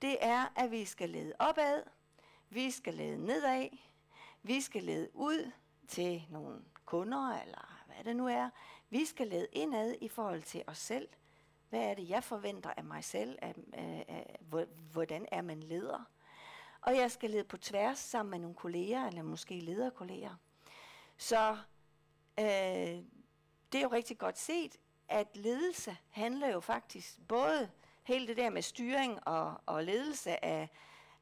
Det er, at vi skal lede opad, vi skal lede nedad, vi skal lede ud til nogle kunder, eller hvad det nu er. Vi skal lede indad i forhold til os selv. Hvad er det, jeg forventer af mig selv? Af, af, af, hvordan er man leder? Og jeg skal lede på tværs sammen med nogle kolleger, eller måske lederkolleger. Så øh, det er jo rigtig godt set, at ledelse handler jo faktisk både hele det der med styring og, og ledelse af,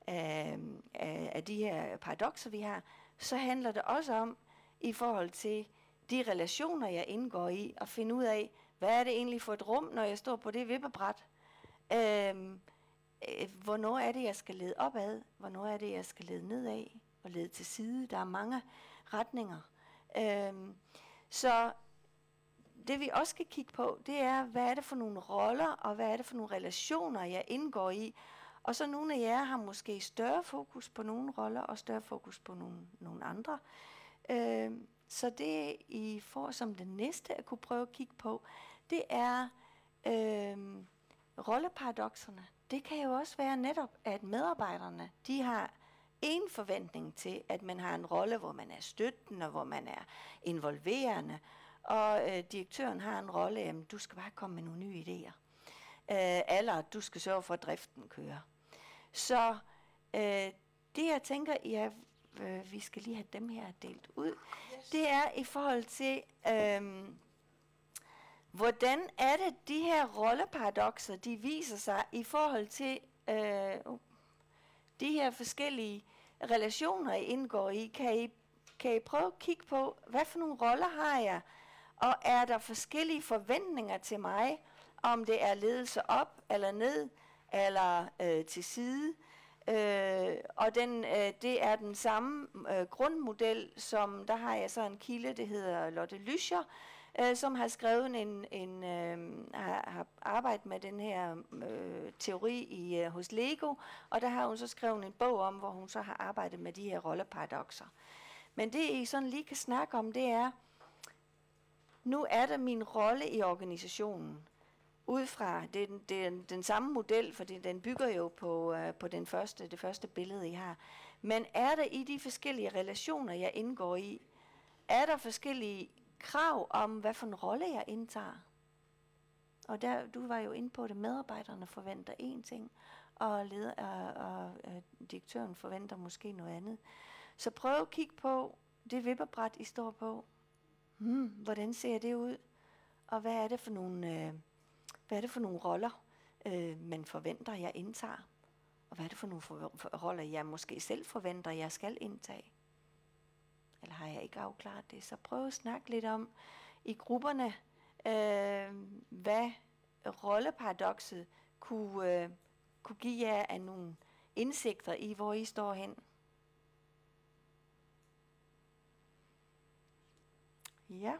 af, af, af de her paradoxer, vi har, så handler det også om, i forhold til de relationer, jeg indgår i, og finde ud af, hvad er det egentlig for et rum, når jeg står på det vippebræt? Øhm, øh, hvornår er det, jeg skal lede opad? Hvornår er det, jeg skal lede nedad og lede til side? Der er mange retninger. Øhm, så det vi også skal kigge på, det er, hvad er det for nogle roller, og hvad er det for nogle relationer, jeg indgår i. Og så nogle af jer har måske større fokus på nogle roller, og større fokus på nogle, nogle andre. Øhm, så det I får som det næste at kunne prøve at kigge på, det er øh, rolleparadoxerne. Det kan jo også være netop, at medarbejderne, de har en forventning til, at man har en rolle, hvor man er støttende, hvor man er involverende, og øh, direktøren har en rolle, at du skal bare komme med nogle nye idéer. Øh, eller du skal sørge for, at driften kører. Så øh, det jeg tænker, ja, øh, vi skal lige have dem her delt ud det er i forhold til, øhm, hvordan er det, de her rolleparadoxer, de viser sig i forhold til øh, uh, de her forskellige relationer, I indgår i. Kan I, kan I prøve at kigge på, hvad for nogle roller har jeg? Og er der forskellige forventninger til mig, om det er ledelse op eller ned, eller øh, til side? Øh, og den, øh, det er den samme øh, grundmodel, som der har jeg så en kilde, det hedder Lotte Lyscher, øh, som har skrevet en, en øh, har, har arbejdet med den her øh, teori i øh, hos Lego, og der har hun så skrevet en bog om, hvor hun så har arbejdet med de her rolleparadoxer. Men det I sådan lige kan snakke om, det er, nu er der min rolle i organisationen. Ud fra, det det, den, det den samme model, for den bygger jo på, øh, på den første, det første billede, I har. Men er der i de forskellige relationer, jeg indgår i, er der forskellige krav om, hvad for en rolle jeg indtager? Og der, du var jo inde på det, medarbejderne forventer én ting, og, leder, og, og, og direktøren forventer måske noget andet. Så prøv at kigge på det vipperbræt, I står på. Hmm, hvordan ser det ud? Og hvad er det for nogle, øh, hvad er det for nogle roller, øh, man forventer, jeg indtager? Og hvad er det for nogle for, for, roller, jeg måske selv forventer, jeg skal indtage? Eller har jeg ikke afklaret det? Så prøv at snakke lidt om i grupperne, øh, hvad rolleparadoxet kunne, øh, kunne give jer af nogle indsigter i, hvor I står hen. Ja.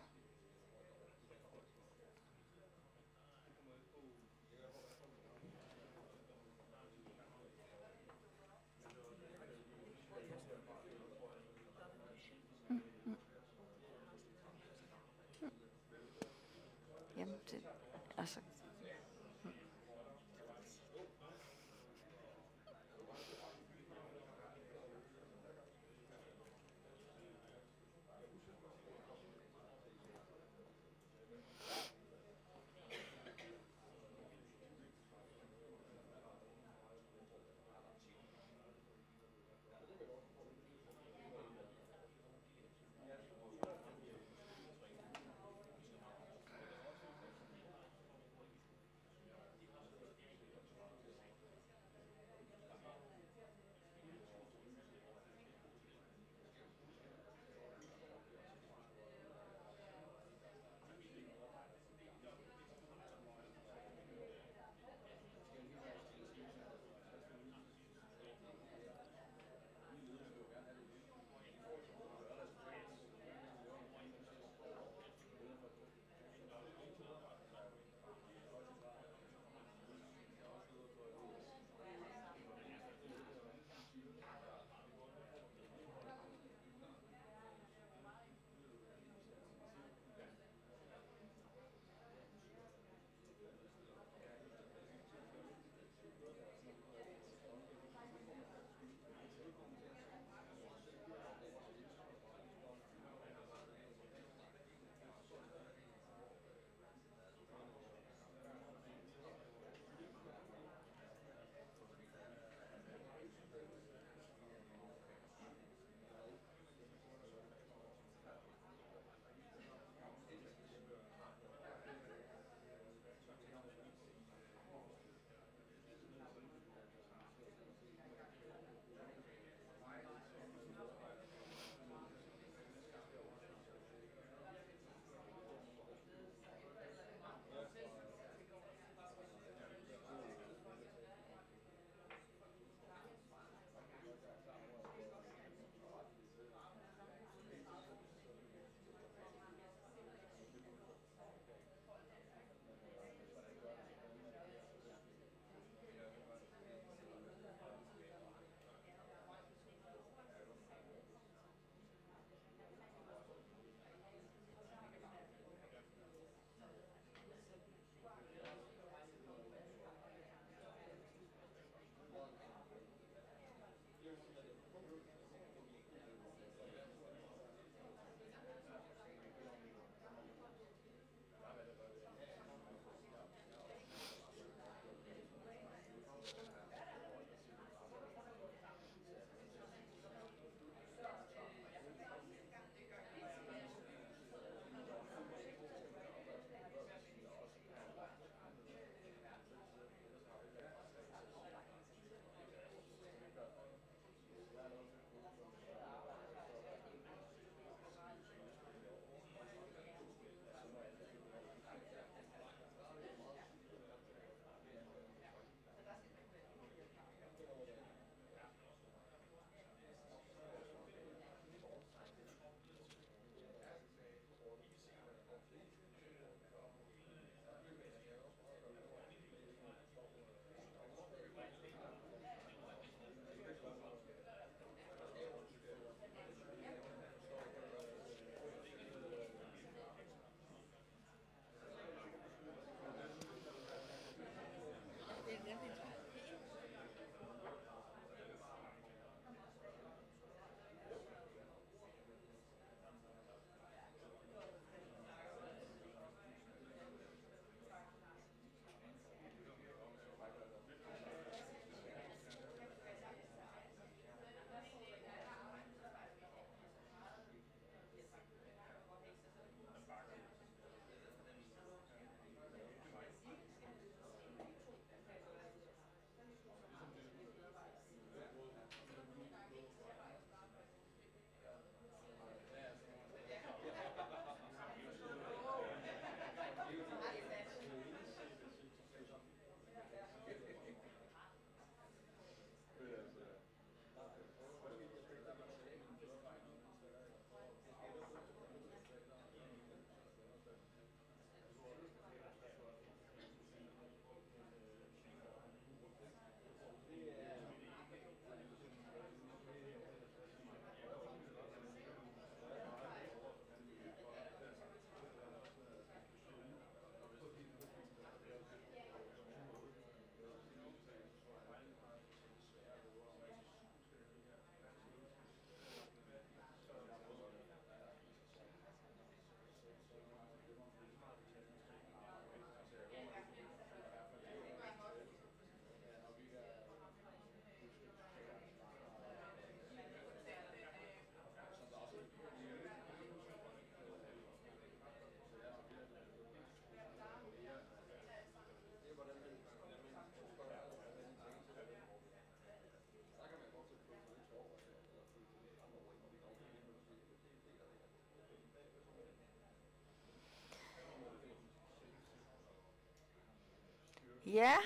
Ja.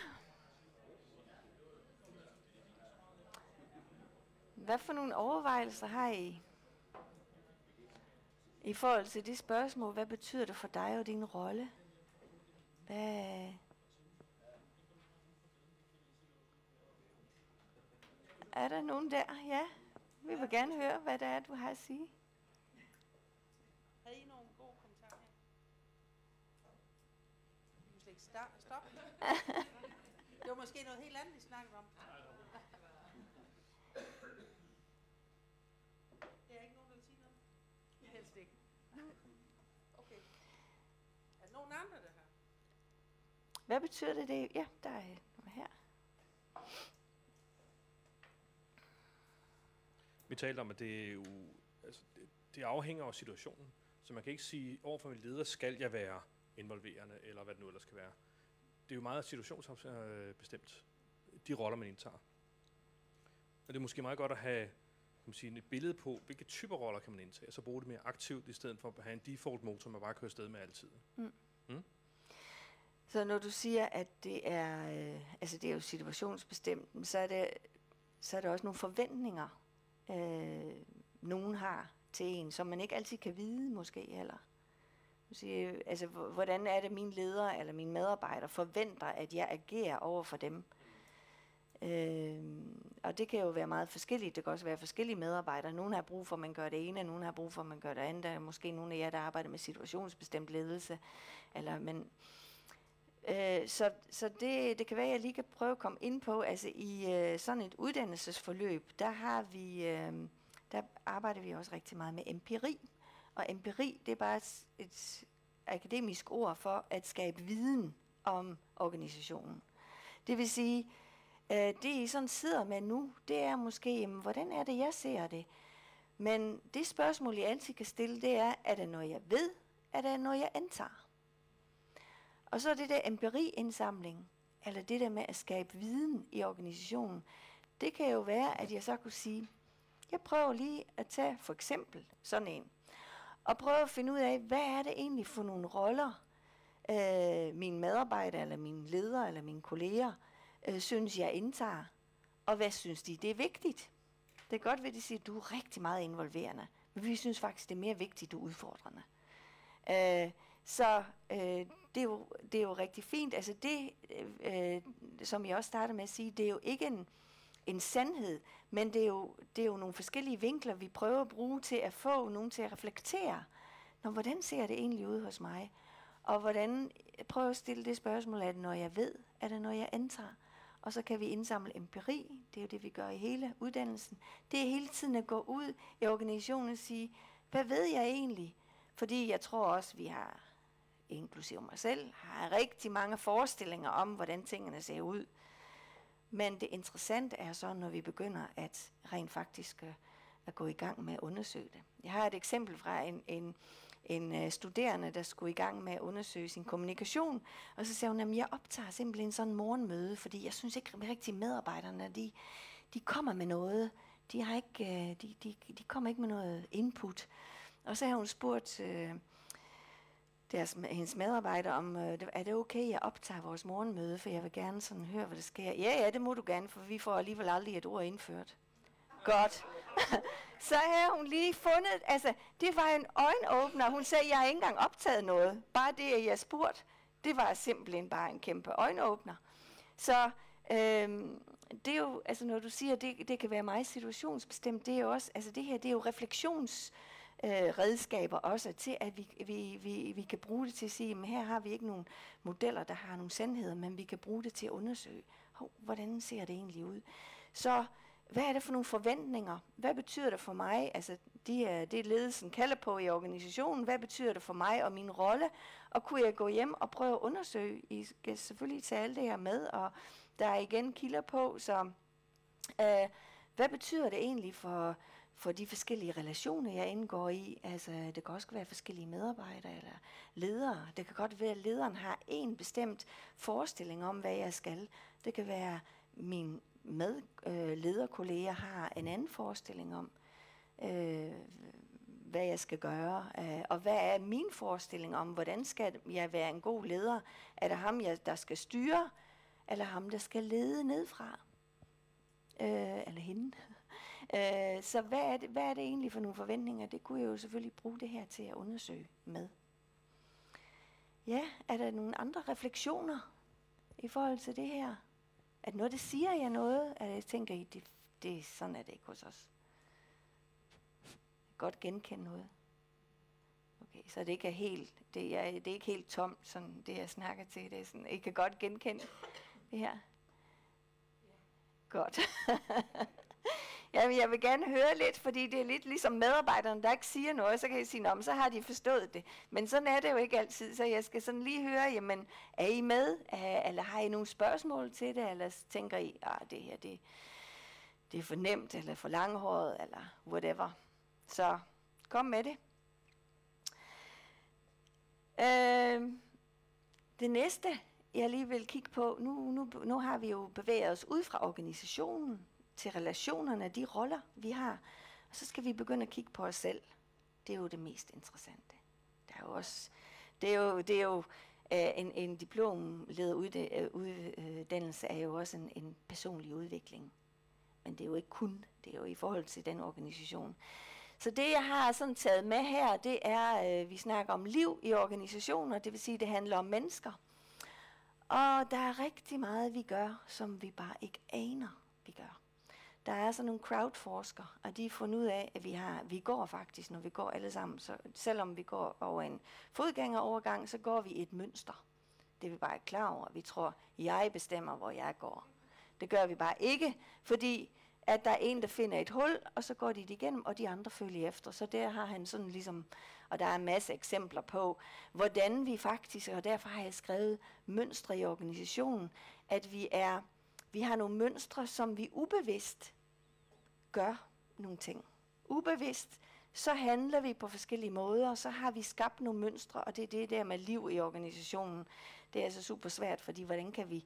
Hvad for nogle overvejelser har I i forhold til det spørgsmål? Hvad betyder det for dig og din rolle? Hvad, er der nogen der? Ja. Vi vil gerne høre, hvad det er, du har at sige. Havde I nogle gode kommentarer her? Vi må slet ikke stoppe det var måske noget helt andet, vi snakkede om. Det er ikke nogen, der vil sige noget? Helst ikke. Okay. Er der nogen andre, der har? Hvad betyder det? det? Ja, der er noget her. Vi talte om, at det, er jo, altså, det, det afhænger af situationen. Så man kan ikke sige, overfor min leder skal jeg være involverende, eller hvad det nu ellers skal være. Det er jo meget situationsbestemt, de roller, man indtager. Og det er måske meget godt at have kan man sige, et billede på, hvilke typer roller kan man indtage, og så bruge det mere aktivt, i stedet for at have en default motor, man bare kører afsted med altid. Så når du siger, at det er, øh, altså det er jo situationsbestemt, så er det, så er der også nogle forventninger, øh, nogen har til en, som man ikke altid kan vide måske heller sige, altså, hvordan er det, min leder eller mine medarbejdere forventer, at jeg agerer over for dem? Øh, og det kan jo være meget forskelligt. Det kan også være forskellige medarbejdere. Nogle har brug for, at man gør det ene, nogle har brug for, at man gør det andet. Der er måske nogle af jer, der arbejder med situationsbestemt ledelse. Eller, men, øh, så så det, det kan være, at jeg lige kan prøve at komme ind på, altså i øh, sådan et uddannelsesforløb, der har vi, øh, der arbejder vi også rigtig meget med empiri. Og empiri, det er bare et, et akademisk ord for at skabe viden om organisationen. Det vil sige, øh, det I sådan sidder med nu, det er måske, jamen, hvordan er det, jeg ser det? Men det spørgsmål, I altid kan stille, det er, er det noget, jeg ved? Er det noget, jeg antager? Og så er det der empiriindsamling, eller det der med at skabe viden i organisationen, det kan jo være, at jeg så kunne sige, jeg prøver lige at tage for eksempel sådan en, og prøve at finde ud af, hvad er det egentlig for nogle roller, øh, mine medarbejdere, eller mine ledere, eller mine kolleger, øh, synes jeg indtager, og hvad synes de, det er vigtigt. Det kan godt være, at de siger, at du er rigtig meget involverende, men vi synes faktisk, det er mere vigtigt, du er udfordrende. Øh, så øh, det, er jo, det er jo rigtig fint. Altså det, øh, som jeg også startede med at sige, det er jo ikke en, en sandhed, men det er, jo, det er jo nogle forskellige vinkler, vi prøver at bruge til at få nogen til at reflektere. Nå, hvordan ser det egentlig ud hos mig? Og hvordan prøver at stille det spørgsmål, er det noget, jeg ved? Er det noget, jeg antager? Og så kan vi indsamle empiri. Det er jo det, vi gør i hele uddannelsen. Det er hele tiden at gå ud i organisationen og sige, hvad ved jeg egentlig? Fordi jeg tror også, vi har, inklusive mig selv, har rigtig mange forestillinger om, hvordan tingene ser ud. Men det interessante er så, når vi begynder at rent faktisk øh, at gå i gang med at undersøge det. Jeg har et eksempel fra en, en, en øh, studerende, der skulle i gang med at undersøge sin kommunikation, og så sagde hun, at jeg optager simpelthen sådan en morgenmøde, fordi jeg synes ikke rigtig medarbejderne, de, de kommer med noget. De, har ikke, øh, de, de, de kommer ikke med noget input. Og så har hun spurgt øh, deres, hendes medarbejder om, øh, er det okay, jeg optager vores morgenmøde, for jeg vil gerne sådan høre, hvad der sker. Ja, ja, det må du gerne, for vi får alligevel aldrig et ord indført. Godt. så havde hun lige fundet, altså det var en øjenåbner. Hun sagde, jeg har ikke engang optaget noget. Bare det, at jeg spurgte, det var simpelthen bare en kæmpe øjenåbner. Så øhm, det er jo, altså når du siger, det, det kan være meget situationsbestemt, det er jo også, altså det her, det er jo refleksions øh, Øh, redskaber også til, at vi, vi, vi, vi kan bruge det til at sige, at her har vi ikke nogen modeller, der har nogle sandheder, men vi kan bruge det til at undersøge, hov, hvordan ser det egentlig ud. Så hvad er det for nogle forventninger? Hvad betyder det for mig? Altså, de er, det ledelsen kalder på i organisationen. Hvad betyder det for mig og min rolle? Og kunne jeg gå hjem og prøve at undersøge? I skal selvfølgelig tage alt det her med, og der er igen kilder på, så øh, hvad betyder det egentlig for, for de forskellige relationer, jeg indgår i? Altså, det kan også være forskellige medarbejdere eller ledere. Det kan godt være, at lederen har en bestemt forestilling om, hvad jeg skal. Det kan være min med øh, lederkolleger har en anden forestilling om, øh, hvad jeg skal gøre, øh, og hvad er min forestilling om, hvordan skal jeg være en god leder? Er det ham, jeg, der skal styre eller ham, der skal lede nedfra. Øh, eller hende øh, så hvad er, det, hvad er det egentlig for nogle forventninger? Det kunne jeg jo selvfølgelig bruge det her til at undersøge med. Ja, er der nogle andre refleksioner i forhold til det her? At noget, det siger jeg noget, at jeg tænker, I, det, det, sådan er det ikke hos os. Jeg godt genkende noget. Okay, så det ikke er helt, det er, det er ikke helt tomt, sådan det jeg snakker til. Det er sådan, I kan godt genkende det her. Godt. Jamen, jeg vil gerne høre lidt, fordi det er lidt ligesom medarbejderne, der ikke siger noget, så kan jeg sige, om så har de forstået det. Men sådan er det jo ikke altid, så jeg skal sådan lige høre, jamen, er I med, eller har I nogle spørgsmål til det, eller tænker I, at det her, det, det er for nemt, eller for langhåret, eller whatever. Så kom med det. Øh, det næste, jeg lige vil kigge på, nu, nu, nu har vi jo bevæget os ud fra organisationen til relationerne, de roller, vi har. Og så skal vi begynde at kigge på os selv. Det er jo det mest interessante. Der er jo også, det er jo, det er jo øh, en, en diplomleder øh, uddannelse er jo også en, en personlig udvikling. Men det er jo ikke kun, det er jo i forhold til den organisation. Så det, jeg har sådan taget med her, det er, øh, vi snakker om liv i organisationer, det vil sige, det handler om mennesker. Og der er rigtig meget, vi gør, som vi bare ikke aner, vi gør. Der er sådan nogle crowdforsker, og de har fundet ud af, at vi, har, vi går faktisk, når vi går alle sammen, så selvom vi går over en fodgængerovergang, så går vi et mønster. Det er vi bare ikke klar over. Vi tror, jeg bestemmer, hvor jeg går. Det gør vi bare ikke, fordi at der er en, der finder et hul, og så går de det igennem, og de andre følger efter. Så der har han sådan ligesom, og der er en masse eksempler på, hvordan vi faktisk, og derfor har jeg skrevet mønstre i organisationen, at vi er, vi har nogle mønstre, som vi ubevidst gør nogle ting. Ubevidst, så handler vi på forskellige måder, og så har vi skabt nogle mønstre, og det er det der med liv i organisationen. Det er altså super svært, fordi hvordan kan vi,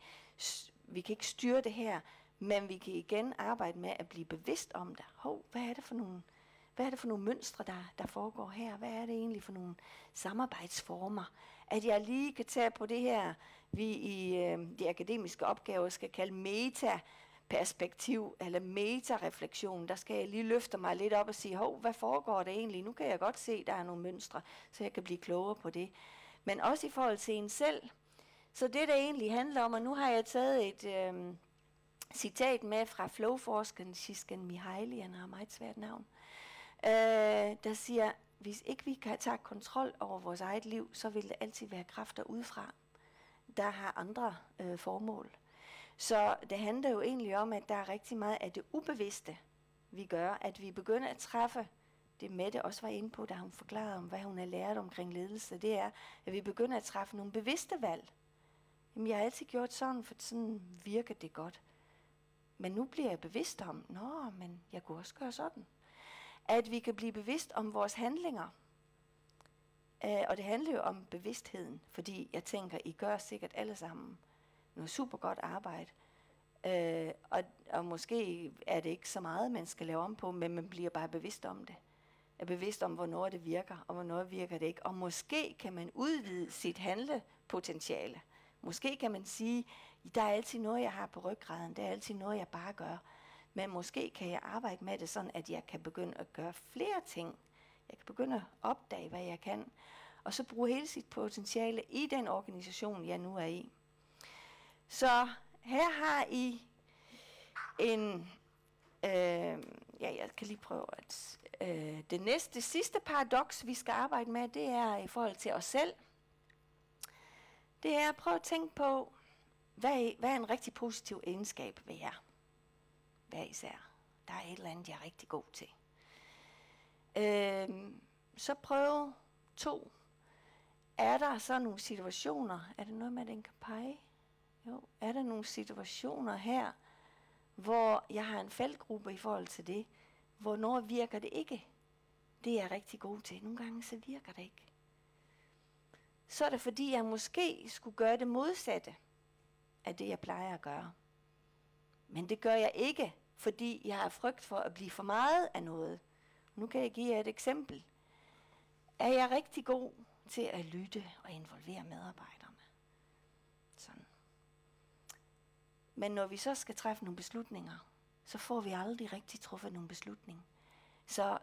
vi kan ikke styre det her, men vi kan igen arbejde med at blive bevidst om det. Hov, hvad er det for nogle, hvad er det for nogle mønstre, der, der foregår her? Hvad er det egentlig for nogle samarbejdsformer? At jeg lige kan tage på det her, vi i øh, de akademiske opgaver skal kalde meta, perspektiv eller metareflektion, der skal jeg lige løfte mig lidt op og sige, hov, hvad foregår der egentlig? Nu kan jeg godt se, at der er nogle mønstre, så jeg kan blive klogere på det. Men også i forhold til en selv. Så det, der egentlig handler om, og nu har jeg taget et, øh, citat med fra flowforskeren Shiskan Mihaly, han har meget svært navn, øh, der siger, hvis ikke vi kan tage kontrol over vores eget liv, så vil det altid være kræfter udefra, der har andre øh, formål. Så det handler jo egentlig om, at der er rigtig meget af det ubevidste, vi gør, at vi begynder at træffe det Mette også var inde på, da hun forklarede om, hvad hun har lært omkring ledelse, det er, at vi begynder at træffe nogle bevidste valg. Jamen, jeg har altid gjort sådan, for sådan virker det godt. Men nu bliver jeg bevidst om, nå, men jeg kunne også gøre sådan. At vi kan blive bevidst om vores handlinger. Uh, og det handler jo om bevidstheden, fordi jeg tænker, I gør sikkert alle sammen noget super godt arbejde. Øh, og, og måske er det ikke så meget, man skal lave om på, men man bliver bare bevidst om det. Er bevidst om, hvornår det virker, og hvornår virker det ikke. Og måske kan man udvide sit handlepotentiale. Måske kan man sige, der er altid noget, jeg har på ryggraden. Der er altid noget, jeg bare gør. Men måske kan jeg arbejde med det sådan, at jeg kan begynde at gøre flere ting. Jeg kan begynde at opdage, hvad jeg kan. Og så bruge hele sit potentiale i den organisation, jeg nu er i. Så her har I en... Øh, ja, jeg kan lige prøve at... Øh, det næste, det sidste paradoks, vi skal arbejde med, det er i forhold til os selv. Det er at prøve at tænke på, hvad hvad er en rigtig positiv egenskab ved jer? Hver især. Der er et eller andet, jeg er rigtig god til. Øh, så prøv to. Er der så nogle situationer, er det noget med, at den kan pege? Jo, er der nogle situationer her, hvor jeg har en faldgruppe i forhold til det, hvornår virker det ikke? Det er jeg rigtig god til. Nogle gange så virker det ikke. Så er det fordi, jeg måske skulle gøre det modsatte af det, jeg plejer at gøre. Men det gør jeg ikke, fordi jeg har frygt for at blive for meget af noget. Nu kan jeg give jer et eksempel. Er jeg rigtig god til at lytte og involvere medarbejdere? Sådan. Men når vi så skal træffe nogle beslutninger, så får vi aldrig rigtig truffet nogle beslutninger. Så,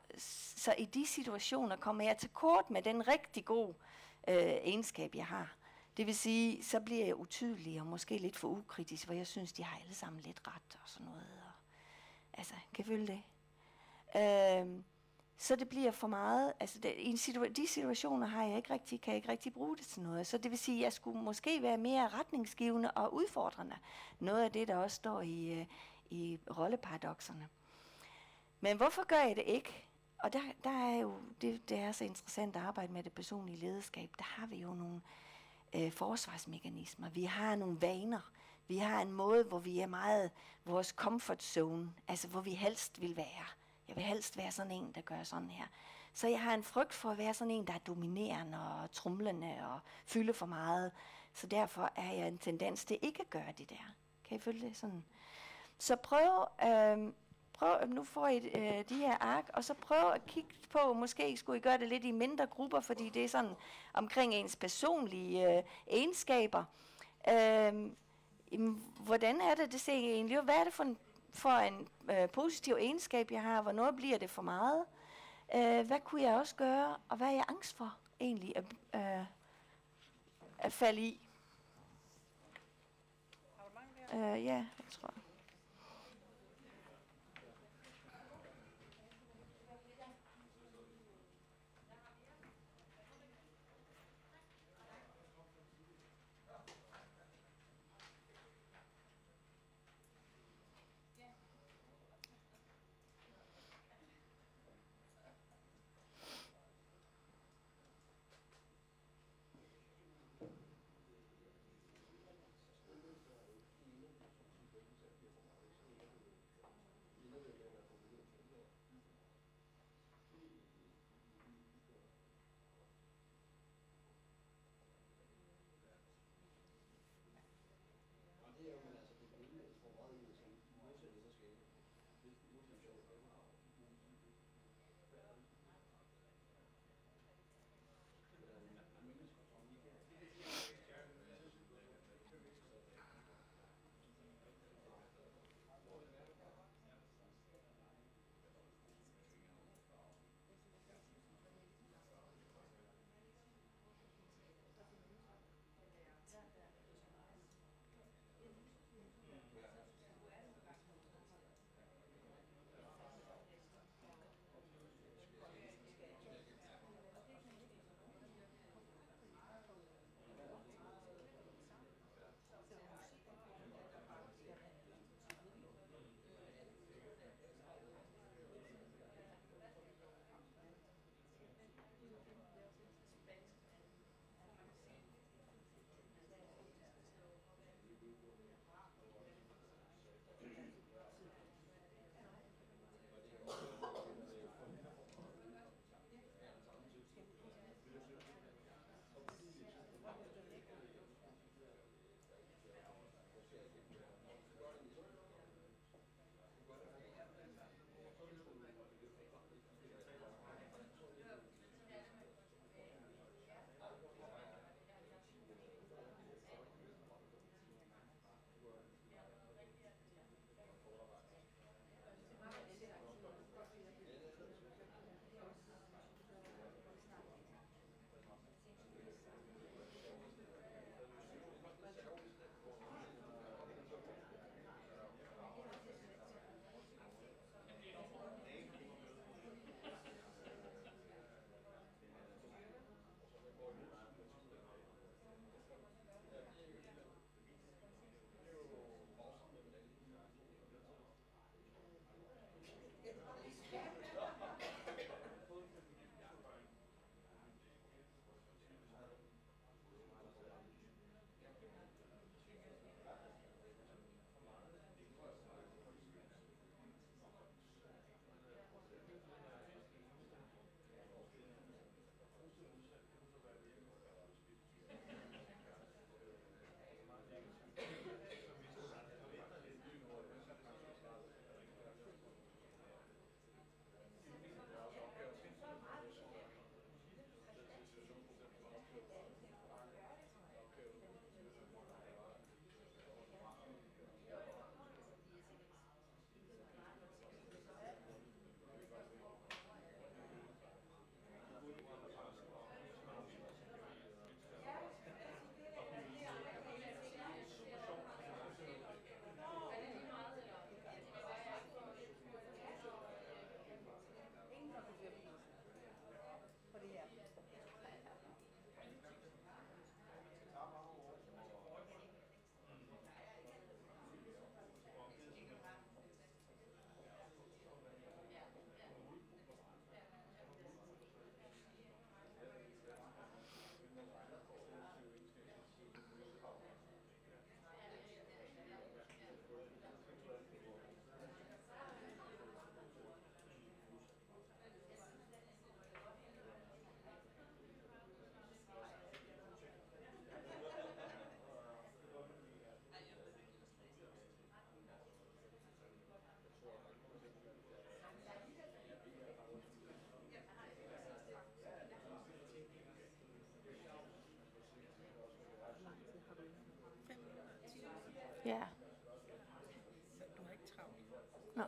så i de situationer kommer jeg til kort med den rigtig gode øh, egenskab, jeg har. Det vil sige, så bliver jeg utydelig og måske lidt for ukritisk, hvor jeg synes, de har alle sammen lidt ret og sådan noget. Og, altså, kan I følge det? Øh, så det bliver for meget, altså det, i en situa- de situationer har jeg ikke rigtig, kan jeg ikke rigtig bruge det til noget. Så det vil sige, at jeg skulle måske være mere retningsgivende og udfordrende. Noget af det, der også står i, øh, i rolleparadoxerne. Men hvorfor gør jeg det ikke? Og der, der er jo, det, det er så interessant at arbejde med det personlige lederskab. Der har vi jo nogle øh, forsvarsmekanismer. Vi har nogle vaner. Vi har en måde, hvor vi er meget vores comfort zone, altså hvor vi helst vil være. Jeg vil helst være sådan en, der gør sådan her. Så jeg har en frygt for at være sådan en, der er dominerende og trumlende og fylde for meget. Så derfor er jeg en tendens til ikke at gøre det der. Kan I følge det sådan? Så prøv, øh, prøv øhm, nu får I øh, de her ark, og så prøv at kigge på, måske skulle I gøre det lidt i mindre grupper, fordi det er sådan omkring ens personlige øh, egenskaber. Øh, hvordan er det, det ser I egentlig? Hvad er det for en, for en øh, positiv egenskab, jeg har? Hvornår bliver det for meget? Øh, hvad kunne jeg også gøre? Og hvad er jeg angst for egentlig at, øh, at falde i? Øh, ja, jeg tror.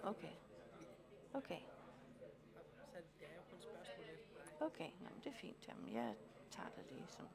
Okay. Okay. Så det er jo kun spørgsmål. Okay, Nå, men det er fint. Jamen, jeg tager det lige sådan.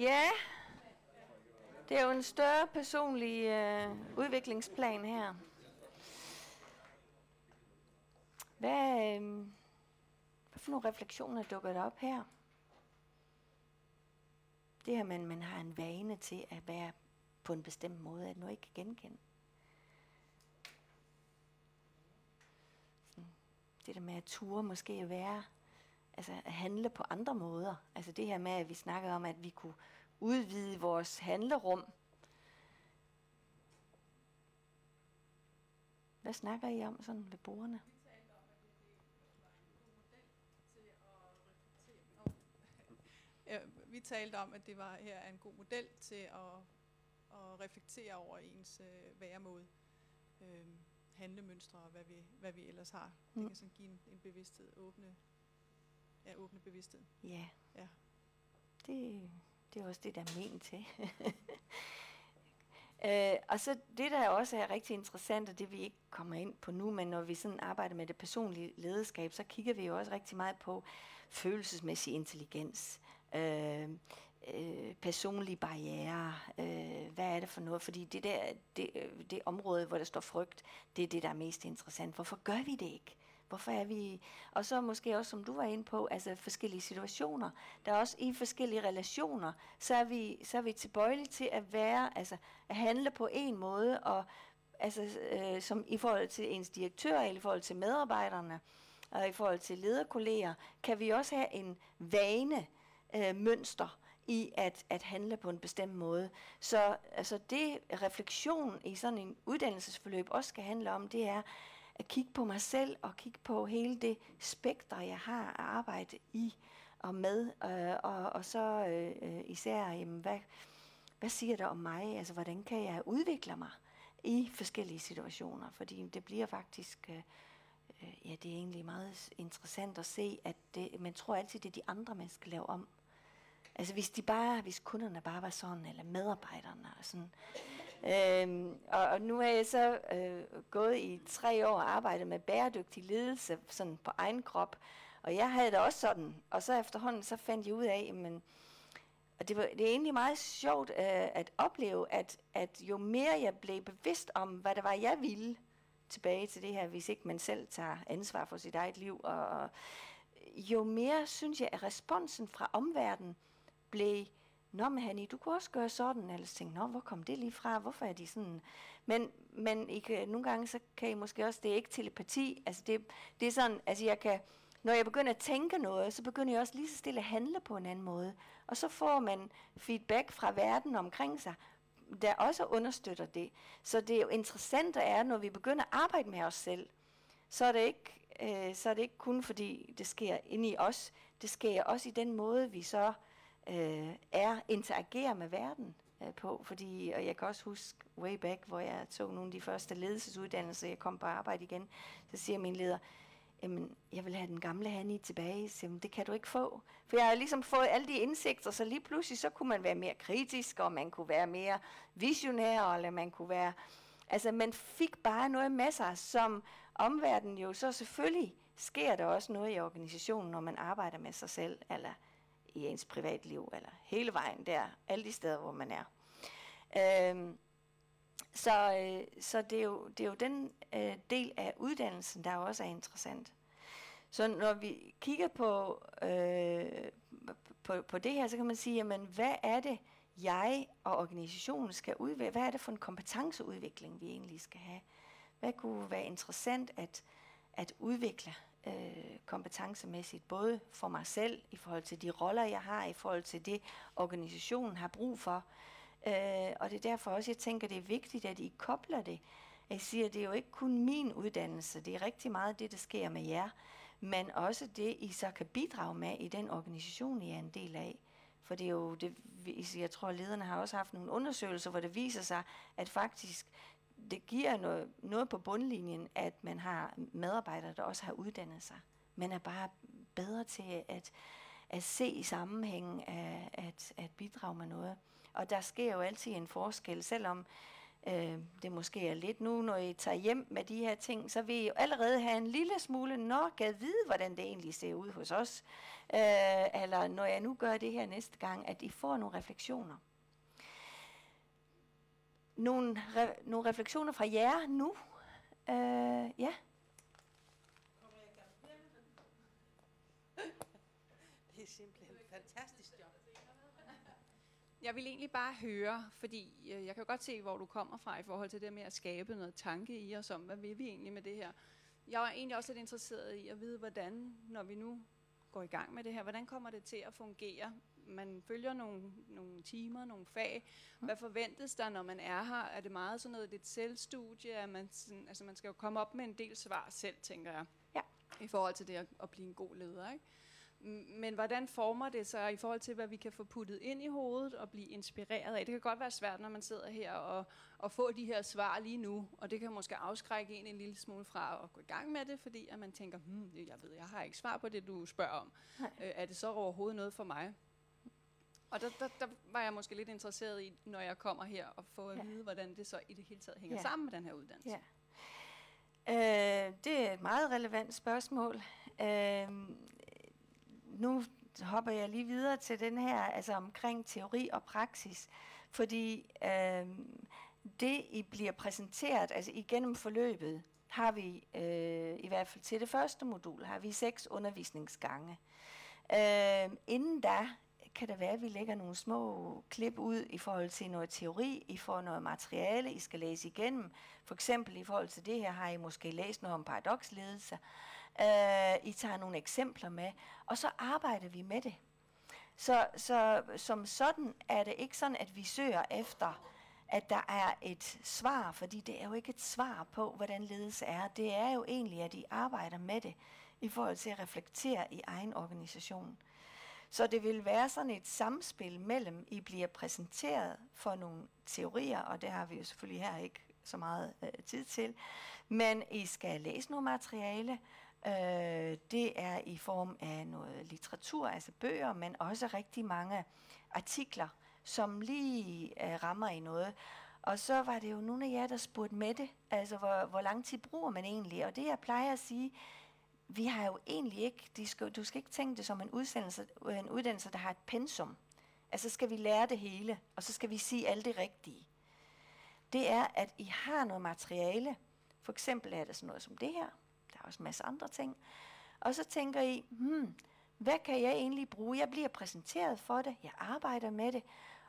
Ja, det er jo en større personlig øh, udviklingsplan her. Hvad, øh, hvad for nogle refleksioner dukker der op her? Det her, man, man har en vane til at være på en bestemt måde, at nu ikke kan genkende. Det der med at ture måske at være, altså at handle på andre måder. Altså det her med, at vi snakkede om, at vi kunne udvide vores handlerum. Hvad snakker I om sådan ved bordene? Ja, vi talte om, at det var her er en god model til at, at reflektere over ens øh, væremåde, øh, handlemønstre og hvad vi, hvad vi ellers har. Mm. Det kan sådan give en, en bevidsthed, åbne, ja, åbne bevidsthed. Ja. Ja. Det, det er også det, der er ment til. øh, og så det, der også er rigtig interessant, og det vi ikke kommer ind på nu, men når vi sådan arbejder med det personlige lederskab, så kigger vi jo også rigtig meget på følelsesmæssig intelligens. Øh, øh, personlige barriere, øh, hvad er det for noget? Fordi det der, det, øh, det område, hvor der står frygt, det er det, der er mest interessant. Hvorfor gør vi det ikke? Hvorfor er vi... Og så måske også, som du var inde på, altså forskellige situationer. Der er også i forskellige relationer, så er vi, så er vi tilbøjelige til at være, altså at handle på en måde, og altså øh, som i forhold til ens direktør, eller i forhold til medarbejderne, og i forhold til lederkolleger, kan vi også have en vane, øh, mønster i at, at handle på en bestemt måde. Så altså det refleksion i sådan en uddannelsesforløb også skal handle om, det er at kigge på mig selv og kigge på hele det spekter, jeg har at arbejde i og med, øh, og, og så øh, især, jamen, hvad, hvad siger det om mig? Altså, hvordan kan jeg udvikle mig i forskellige situationer? Fordi det bliver faktisk, øh, øh, ja, det er egentlig meget interessant at se, at det, man tror altid, det er de andre, man skal lave om. Altså hvis de bare, hvis kunderne bare var sådan, eller medarbejderne og sådan. Øhm, og, og nu har jeg så øh, gået i tre år og arbejdet med bæredygtig ledelse sådan på egen krop. Og jeg havde det også sådan. Og så efterhånden så fandt jeg ud af, men og det, var, det er egentlig meget sjovt øh, at opleve, at, at jo mere jeg blev bevidst om, hvad det var, jeg ville tilbage til det her, hvis ikke man selv tager ansvar for sit eget liv, og, og jo mere synes jeg, at responsen fra omverdenen blev, Nå, men Hanni, du kunne også gøre sådan, eller så tænkte, Nå, hvor kom det lige fra, hvorfor er de sådan? Men, men I kan, nogle gange, så kan I måske også, det er ikke telepati, altså det, det er sådan, altså jeg kan, når jeg begynder at tænke noget, så begynder jeg også lige så stille at handle på en anden måde. Og så får man feedback fra verden omkring sig, der også understøtter det. Så det er jo interessant er, når vi begynder at arbejde med os selv, så er det ikke, øh, så er det ikke kun fordi det sker inde i os, det sker også i den måde, vi så øh, er, interagerer med verden øh, på. Fordi, og jeg kan også huske way back, hvor jeg tog nogle af de første ledelsesuddannelser, jeg kom på arbejde igen, så siger min leder, jamen, jeg vil have den gamle Hanni tilbage. Så, jamen, det kan du ikke få. For jeg har ligesom fået alle de indsigter, så lige pludselig så kunne man være mere kritisk, og man kunne være mere visionær, eller man kunne være... Altså, man fik bare noget med sig, som omverdenen jo så selvfølgelig sker der også noget i organisationen, når man arbejder med sig selv, eller i ens privatliv, eller hele vejen der, alle de steder, hvor man er. Øhm, så, øh, så det, er jo, det er jo den øh, del af uddannelsen, der også er interessant. Så når vi kigger på, øh, på, på det her, så kan man sige, jamen, hvad er det, jeg og organisationen skal udvikle? Hvad er det for en kompetenceudvikling, vi egentlig skal have? Hvad kunne være interessant at, at udvikle øh, kompetencemæssigt, både for mig selv, i forhold til de roller, jeg har, i forhold til det, organisationen har brug for, Øh, og det er derfor også, jeg tænker, det er vigtigt, at I kobler det. Jeg siger, det er jo ikke kun min uddannelse, det er rigtig meget det, der sker med jer, men også det, I så kan bidrage med i den organisation, I er en del af. For det er jo, det, jeg tror, lederne har også haft nogle undersøgelser, hvor det viser sig, at faktisk det giver noget, noget på bundlinjen, at man har medarbejdere, der også har uddannet sig. Man er bare bedre til at, at se sammenhængen af at, at bidrage med noget. Og der sker jo altid en forskel, selvom øh, det måske er lidt nu, når I tager hjem med de her ting, så vil I jo allerede have en lille smule, når kan vide, hvordan det egentlig ser ud hos os. Øh, eller når jeg nu gør det her næste gang, at I får nogle refleksioner. Nogle, re- nogle refleksioner fra jer nu. Øh, ja. Det er simpelthen fantastisk job. Jeg vil egentlig bare høre, fordi øh, jeg kan jo godt se, hvor du kommer fra i forhold til det med at skabe noget tanke i os om, hvad vil vi egentlig med det her. Jeg er egentlig også lidt interesseret i at vide, hvordan, når vi nu går i gang med det her, hvordan kommer det til at fungere? Man følger nogle, nogle timer, nogle fag. Hvad forventes der, når man er her? Er det meget sådan noget, det er et selvstudie? Er man, sådan, altså man skal jo komme op med en del svar selv, tænker jeg. Ja. I forhold til det at, at blive en god leder, ikke? Men hvordan former det sig i forhold til, hvad vi kan få puttet ind i hovedet og blive inspireret af? Det kan godt være svært, når man sidder her og, og får de her svar lige nu, og det kan måske afskrække en en lille smule fra at gå i gang med det, fordi at man tænker, hmm, jeg ved, jeg har ikke svar på det, du spørger om. Øh, er det så overhovedet noget for mig? Og der, der, der var jeg måske lidt interesseret i, når jeg kommer her, og få at Ja. vide, hvordan det så i det hele taget hænger Ja. sammen med den her uddannelse. Ja. Øh, det er et meget relevant spørgsmål. Øh, nu hopper jeg lige videre til den her, altså omkring teori og praksis. Fordi øh, det, I bliver præsenteret, altså igennem forløbet, har vi, øh, i hvert fald til det første modul, har vi seks undervisningsgange. Øh, inden da kan det være, at vi lægger nogle små klip ud i forhold til noget teori. I får noget materiale, I skal læse igennem. For eksempel i forhold til det her har I måske læst noget om paradoksledelse. Øh, I tager nogle eksempler med, og så arbejder vi med det. Så, så som sådan er det ikke sådan, at vi søger efter, at der er et svar, fordi det er jo ikke et svar på, hvordan ledelse er. Det er jo egentlig, at I arbejder med det i forhold til at reflektere i egen organisation. Så det vil være sådan et samspil mellem, I bliver præsenteret for nogle teorier, og det har vi jo selvfølgelig her ikke så meget øh, tid til, men I skal læse noget materiale. Øh, det er i form af noget litteratur, altså bøger, men også rigtig mange artikler, som lige øh, rammer i noget. Og så var det jo nogle af jer, der spurgte med det, altså hvor, hvor lang tid bruger man egentlig? Og det jeg plejer at sige, vi har jo egentlig ikke, de skal, du skal ikke tænke det som en udsendelse, en uddannelse, der har et pensum. Altså skal vi lære det hele, og så skal vi sige alt det rigtige. Det er, at I har noget materiale. For eksempel er det sådan noget som det her. Der er også en masse andre ting. Og så tænker I, hmm, hvad kan jeg egentlig bruge? Jeg bliver præsenteret for det, jeg arbejder med det,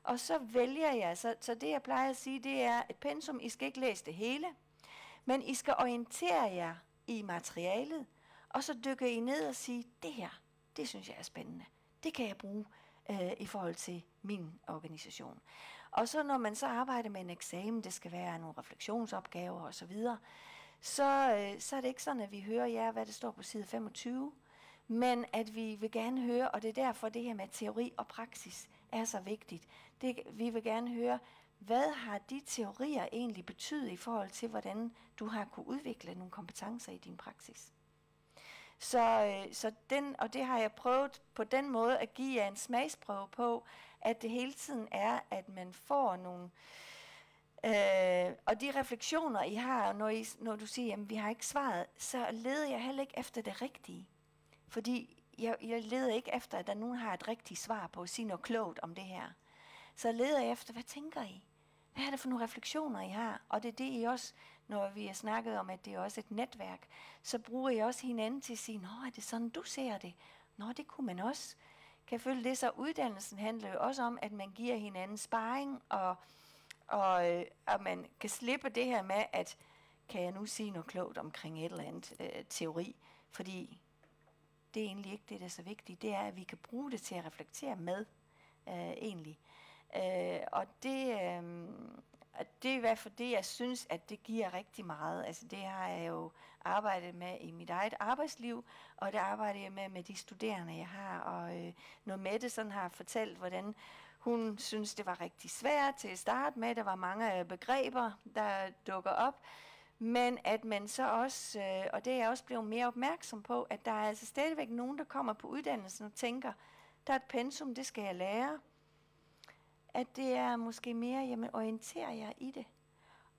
og så vælger jeg. Så, så det jeg plejer at sige, det er et pensum. I skal ikke læse det hele, men I skal orientere jer i materialet, og så dykker I ned og siger, det her, det synes jeg er spændende. Det kan jeg bruge øh, i forhold til min organisation. Og så når man så arbejder med en eksamen, det skal være nogle refleksionsopgaver osv., så, øh, så er det ikke sådan, at vi hører jer, hvad det står på side 25, men at vi vil gerne høre, og det er derfor det her med teori og praksis er så vigtigt. Det, vi vil gerne høre, hvad har de teorier egentlig betydet i forhold til, hvordan du har kunne udvikle nogle kompetencer i din praksis? Så, øh, så den, og det har jeg prøvet på den måde at give jer en smagsprøve på, at det hele tiden er, at man får nogle... Øh, og de refleksioner, I har, når, I, når du siger, at vi har ikke svaret, så leder jeg heller ikke efter det rigtige. Fordi jeg, jeg leder ikke efter, at der nogen har et rigtigt svar på at sige noget klogt om det her. Så leder jeg efter, hvad tænker I? Hvad er det for nogle refleksioner, I har? Og det er det, I også, når vi har snakket om, at det er også et netværk, så bruger I også hinanden til at sige, Nå, er det sådan, du ser det? Nå, det kunne man også. Kan jeg følge det? Så uddannelsen handler jo også om, at man giver hinanden sparring, og, og, øh, og man kan slippe det her med, at kan jeg nu sige noget klogt omkring et eller andet øh, teori? Fordi det er egentlig ikke det, der er så vigtigt. Det er, at vi kan bruge det til at reflektere med, øh, egentlig. Øh, og det, øh, det er i hvert fald det, jeg synes, at det giver rigtig meget. Altså det har jeg jo arbejdet med i mit eget arbejdsliv, og det arbejder jeg med med de studerende, jeg har. Og øh, når Mette sådan har fortalt, hvordan hun synes, det var rigtig svært til at starte med. Der var mange begreber, der dukker op. Men at man så også, øh, og det er jeg også blevet mere opmærksom på, at der er altså stadigvæk nogen, der kommer på uddannelsen og tænker, der er et pensum, det skal jeg lære. At det er måske mere, jamen orienterer jeg i det.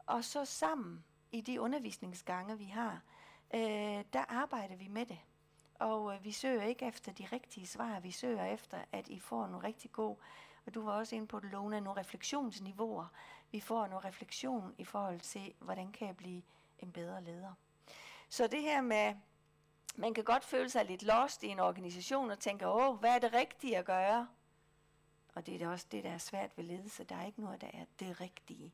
Og så sammen i de undervisningsgange, vi har, øh, der arbejder vi med det. Og øh, vi søger ikke efter de rigtige svar, vi søger efter, at I får nogle rigtig gode, og du var også inde på det, Lona, nogle refleksionsniveauer. Vi får noget refleksion i forhold til, hvordan kan jeg blive en bedre leder. Så det her med, man kan godt føle sig lidt lost i en organisation og tænke, åh, hvad er det rigtige at gøre? Og det er da også det, der er svært ved ledelse. Der er ikke noget, der er det rigtige.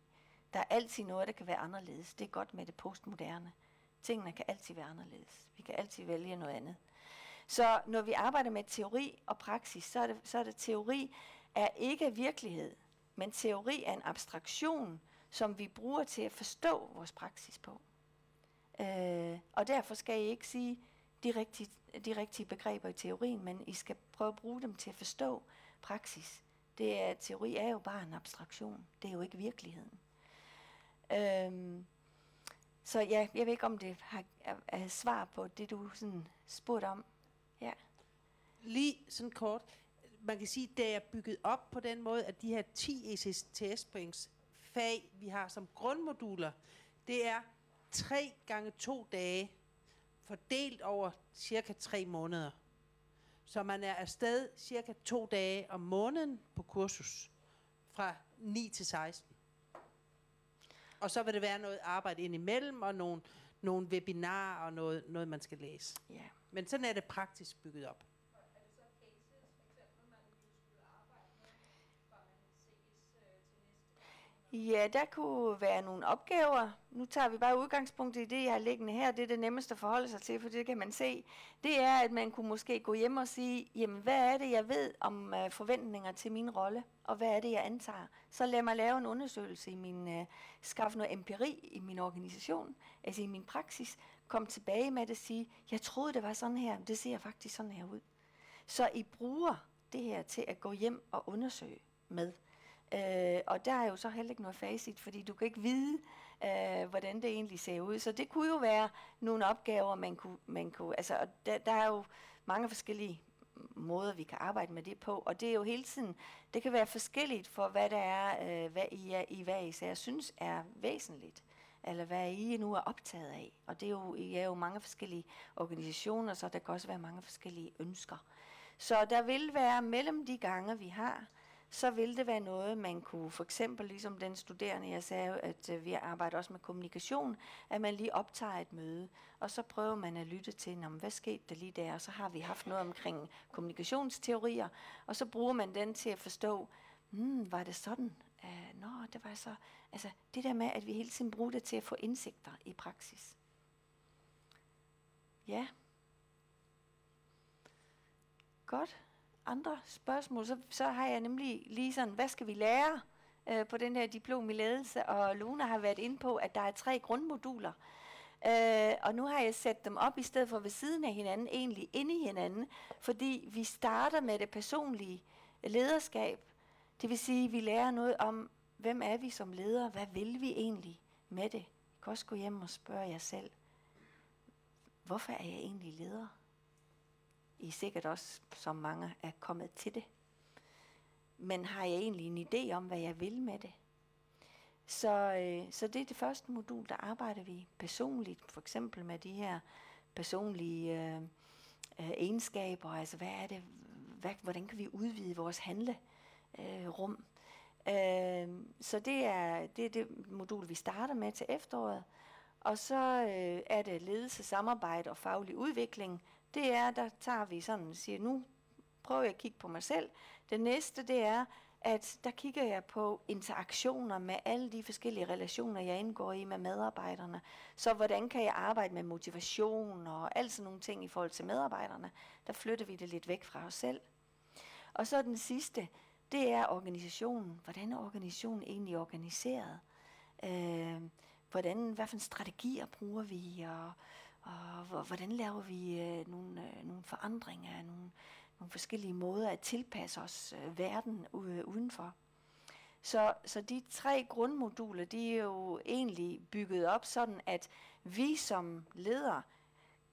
Der er altid noget, der kan være anderledes. Det er godt med det postmoderne. Tingene kan altid være anderledes. Vi kan altid vælge noget andet. Så når vi arbejder med teori og praksis, så er det, så er det teori er ikke virkelighed, men teori er en abstraktion, som vi bruger til at forstå vores praksis på. Øh, og derfor skal I ikke sige de rigtige, de rigtige begreber i teorien, men I skal prøve at bruge dem til at forstå praksis. Det er, teori er jo bare en abstraktion. Det er jo ikke virkeligheden. Øhm, så ja, jeg ved ikke, om det har, er, er svar på det, du sådan spurgte om. Ja. Lige sådan kort. Man kan sige, det er bygget op på den måde, at de her 10 ECTS-points fag, vi har som grundmoduler, det er 3 gange 2 dage, fordelt over cirka 3 måneder. Så man er afsted cirka to dage om måneden på kursus fra 9 til 16. Og så vil det være noget arbejde indimellem, og nogle, nogle webinarer og noget, noget, man skal læse. ja. Men sådan er det praktisk bygget op. Ja, der kunne være nogle opgaver. Nu tager vi bare udgangspunkt i det, jeg har liggende her. Det er det nemmeste at forholde sig til, for det kan man se. Det er, at man kunne måske gå hjem og sige, jamen hvad er det, jeg ved om uh, forventninger til min rolle, og hvad er det, jeg antager? Så lad mig lave en undersøgelse i min, øh, uh, skaffe noget empiri i min organisation, altså i min praksis. Kom tilbage med det og sige, jeg troede, det var sådan her, men det ser faktisk sådan her ud. Så I bruger det her til at gå hjem og undersøge med. Øh, og der er jo så heller ikke noget facit, fordi du kan ikke vide, øh, hvordan det egentlig ser ud. Så det kunne jo være nogle opgaver, man kunne... Man kunne altså, og der, der er jo mange forskellige måder, vi kan arbejde med det på, og det er jo hele tiden, det kan være forskelligt for, hvad der er, øh, hvad I, er, I hvad I især synes er væsentligt, eller hvad I nu er optaget af. Og det er jo, I er jo mange forskellige organisationer, så der kan også være mange forskellige ønsker. Så der vil være mellem de gange, vi har, så vil det være noget, man kunne, for eksempel ligesom den studerende, jeg sagde, at øh, vi arbejder også med kommunikation, at man lige optager et møde, og så prøver man at lytte til, Nå, hvad skete der lige der, og så har vi haft noget omkring kommunikationsteorier, og så bruger man den til at forstå, hmm, var det sådan? Uh, nå, det var så, altså det der med, at vi hele tiden bruger det til at få indsigter i praksis. Ja. Godt andre spørgsmål, så, så har jeg nemlig lige sådan, hvad skal vi lære øh, på den her diplom i ledelse? Og Luna har været inde på, at der er tre grundmoduler. Øh, og nu har jeg sat dem op i stedet for ved siden af hinanden, egentlig inde i hinanden, fordi vi starter med det personlige lederskab. Det vil sige, at vi lærer noget om, hvem er vi som ledere? Hvad vil vi egentlig med det? I kan også gå hjem og spørge jer selv, hvorfor er jeg egentlig leder? I er sikkert også, som mange, er kommet til det. Men har jeg egentlig en idé om, hvad jeg vil med det? Så, øh, så det er det første modul, der arbejder vi personligt, for eksempel med de her personlige øh, øh, egenskaber, altså hvad er det, hvad, hvordan kan vi udvide vores handlerum? Øh, rum? øh, så det er, det er det modul, vi starter med til efteråret. Og så øh, er det ledelse, samarbejde og faglig udvikling. Det er, der tager vi sådan og siger, nu prøver jeg at kigge på mig selv. Det næste, det er, at der kigger jeg på interaktioner med alle de forskellige relationer, jeg indgår i med medarbejderne. Så hvordan kan jeg arbejde med motivation og alt sådan nogle ting i forhold til medarbejderne? Der flytter vi det lidt væk fra os selv. Og så den sidste, det er organisationen. Hvordan er organisationen egentlig organiseret? Øh, hvordan, hvad for strategier bruger vi, og, og hvordan laver vi øh, nogle, øh, nogle forandringer, nogle, nogle forskellige måder at tilpasse os øh, verden øh, udenfor. Så, så de tre grundmoduler, de er jo egentlig bygget op sådan, at vi som ledere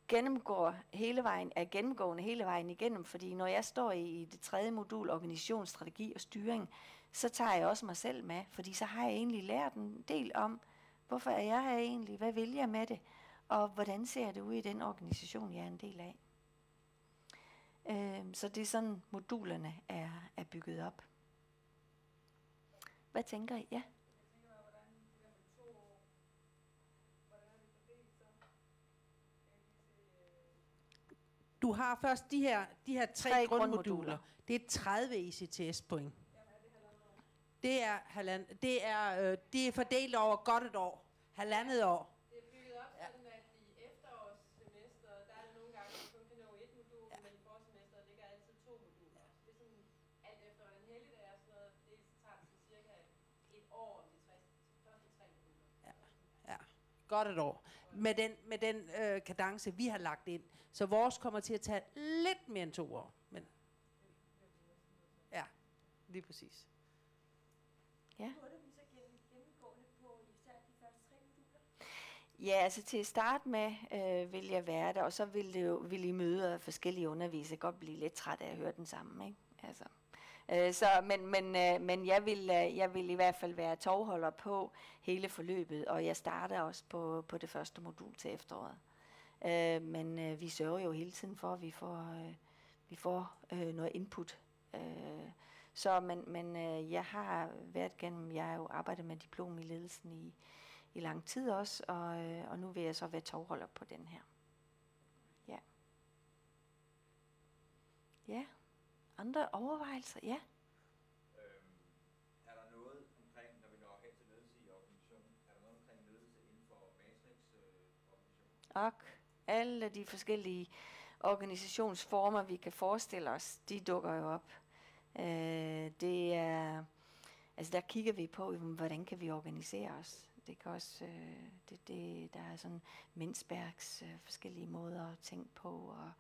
gennemgår hele vejen, er gennemgående hele vejen igennem, fordi når jeg står i, i det tredje modul, organisationsstrategi og styring, så tager jeg også mig selv med, fordi så har jeg egentlig lært en del om, hvorfor er jeg her egentlig, hvad vil jeg med det, og hvordan ser det ud i den organisation, jeg er en del af. Øh, så det er sådan, modulerne er, er bygget op. Hvad tænker I? Ja? Du har først de her, de her tre, Tre grundmoduler. grundmoduler. Det er 30 ECTS-point. Det er, halvand, det, er, øh, det er fordelt over godt et år. Halvandet år. Det er bygget op sådan, at i efterårssemesteret, der er det nogle gange, at man kun kan nå et modul, ja. men i forsemesteret ligger altid to moduler. Det er sådan, alt efter hvordan heldigt det er, sådan noget, det så tager det sådan cirka et år om de tre, første tre moduler. Ja, godt et år. Med den, med den øh, kadence, vi har lagt ind. Så vores kommer til at tage lidt mere end to år. Men, ja, lige præcis. Ja. Ja, altså til at starte med øh, vil jeg være der, og så vil, det jo, vil I møde forskellige undervisere godt blive lidt træt af at høre den samme, ikke? Altså, øh, så, men men, øh, men jeg, vil, øh, jeg vil i hvert fald være tovholder på hele forløbet, og jeg starter også på, på det første modul til efteråret. Øh, men øh, vi sørger jo hele tiden for, at vi får, øh, vi får øh, noget input. Øh, så, men, men øh, jeg har været gennem, jeg har jo arbejdet med diplom i ledelsen i, i lang tid også, og, øh, og nu vil jeg så være tovholder på den her. Ja. Ja. Andre overvejelser? Ja. Øhm, er der noget omkring, når vi når hen til ledelse i organisationen, er der noget omkring ledelse inden for Matrix-organisationen? Og alle de forskellige organisationsformer, vi kan forestille os, de dukker jo op. Øh, det er, altså der kigger vi på, hvordan kan vi organisere os. Det kan også, øh, det, det, der er sådan Mindsbergs øh, forskellige måder at tænke på. Og,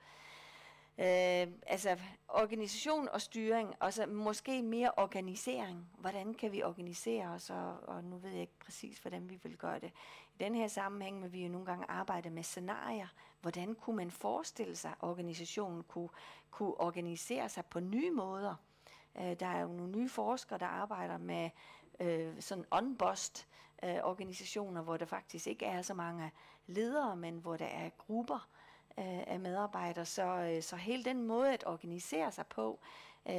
øh, altså organisation og styring, og så måske mere organisering. Hvordan kan vi organisere os, og, og nu ved jeg ikke præcis, hvordan vi vil gøre det. I den her sammenhæng vil vi jo nogle gange arbejde med scenarier. Hvordan kunne man forestille sig, at organisationen kunne, kunne organisere sig på nye måder? Øh, der er jo nogle nye forskere, der arbejder med øh, sådan unbossed øh, organisationer, hvor der faktisk ikke er så mange ledere, men hvor der er grupper øh, af medarbejdere. Så, øh, så hele den måde at organisere sig på, øh,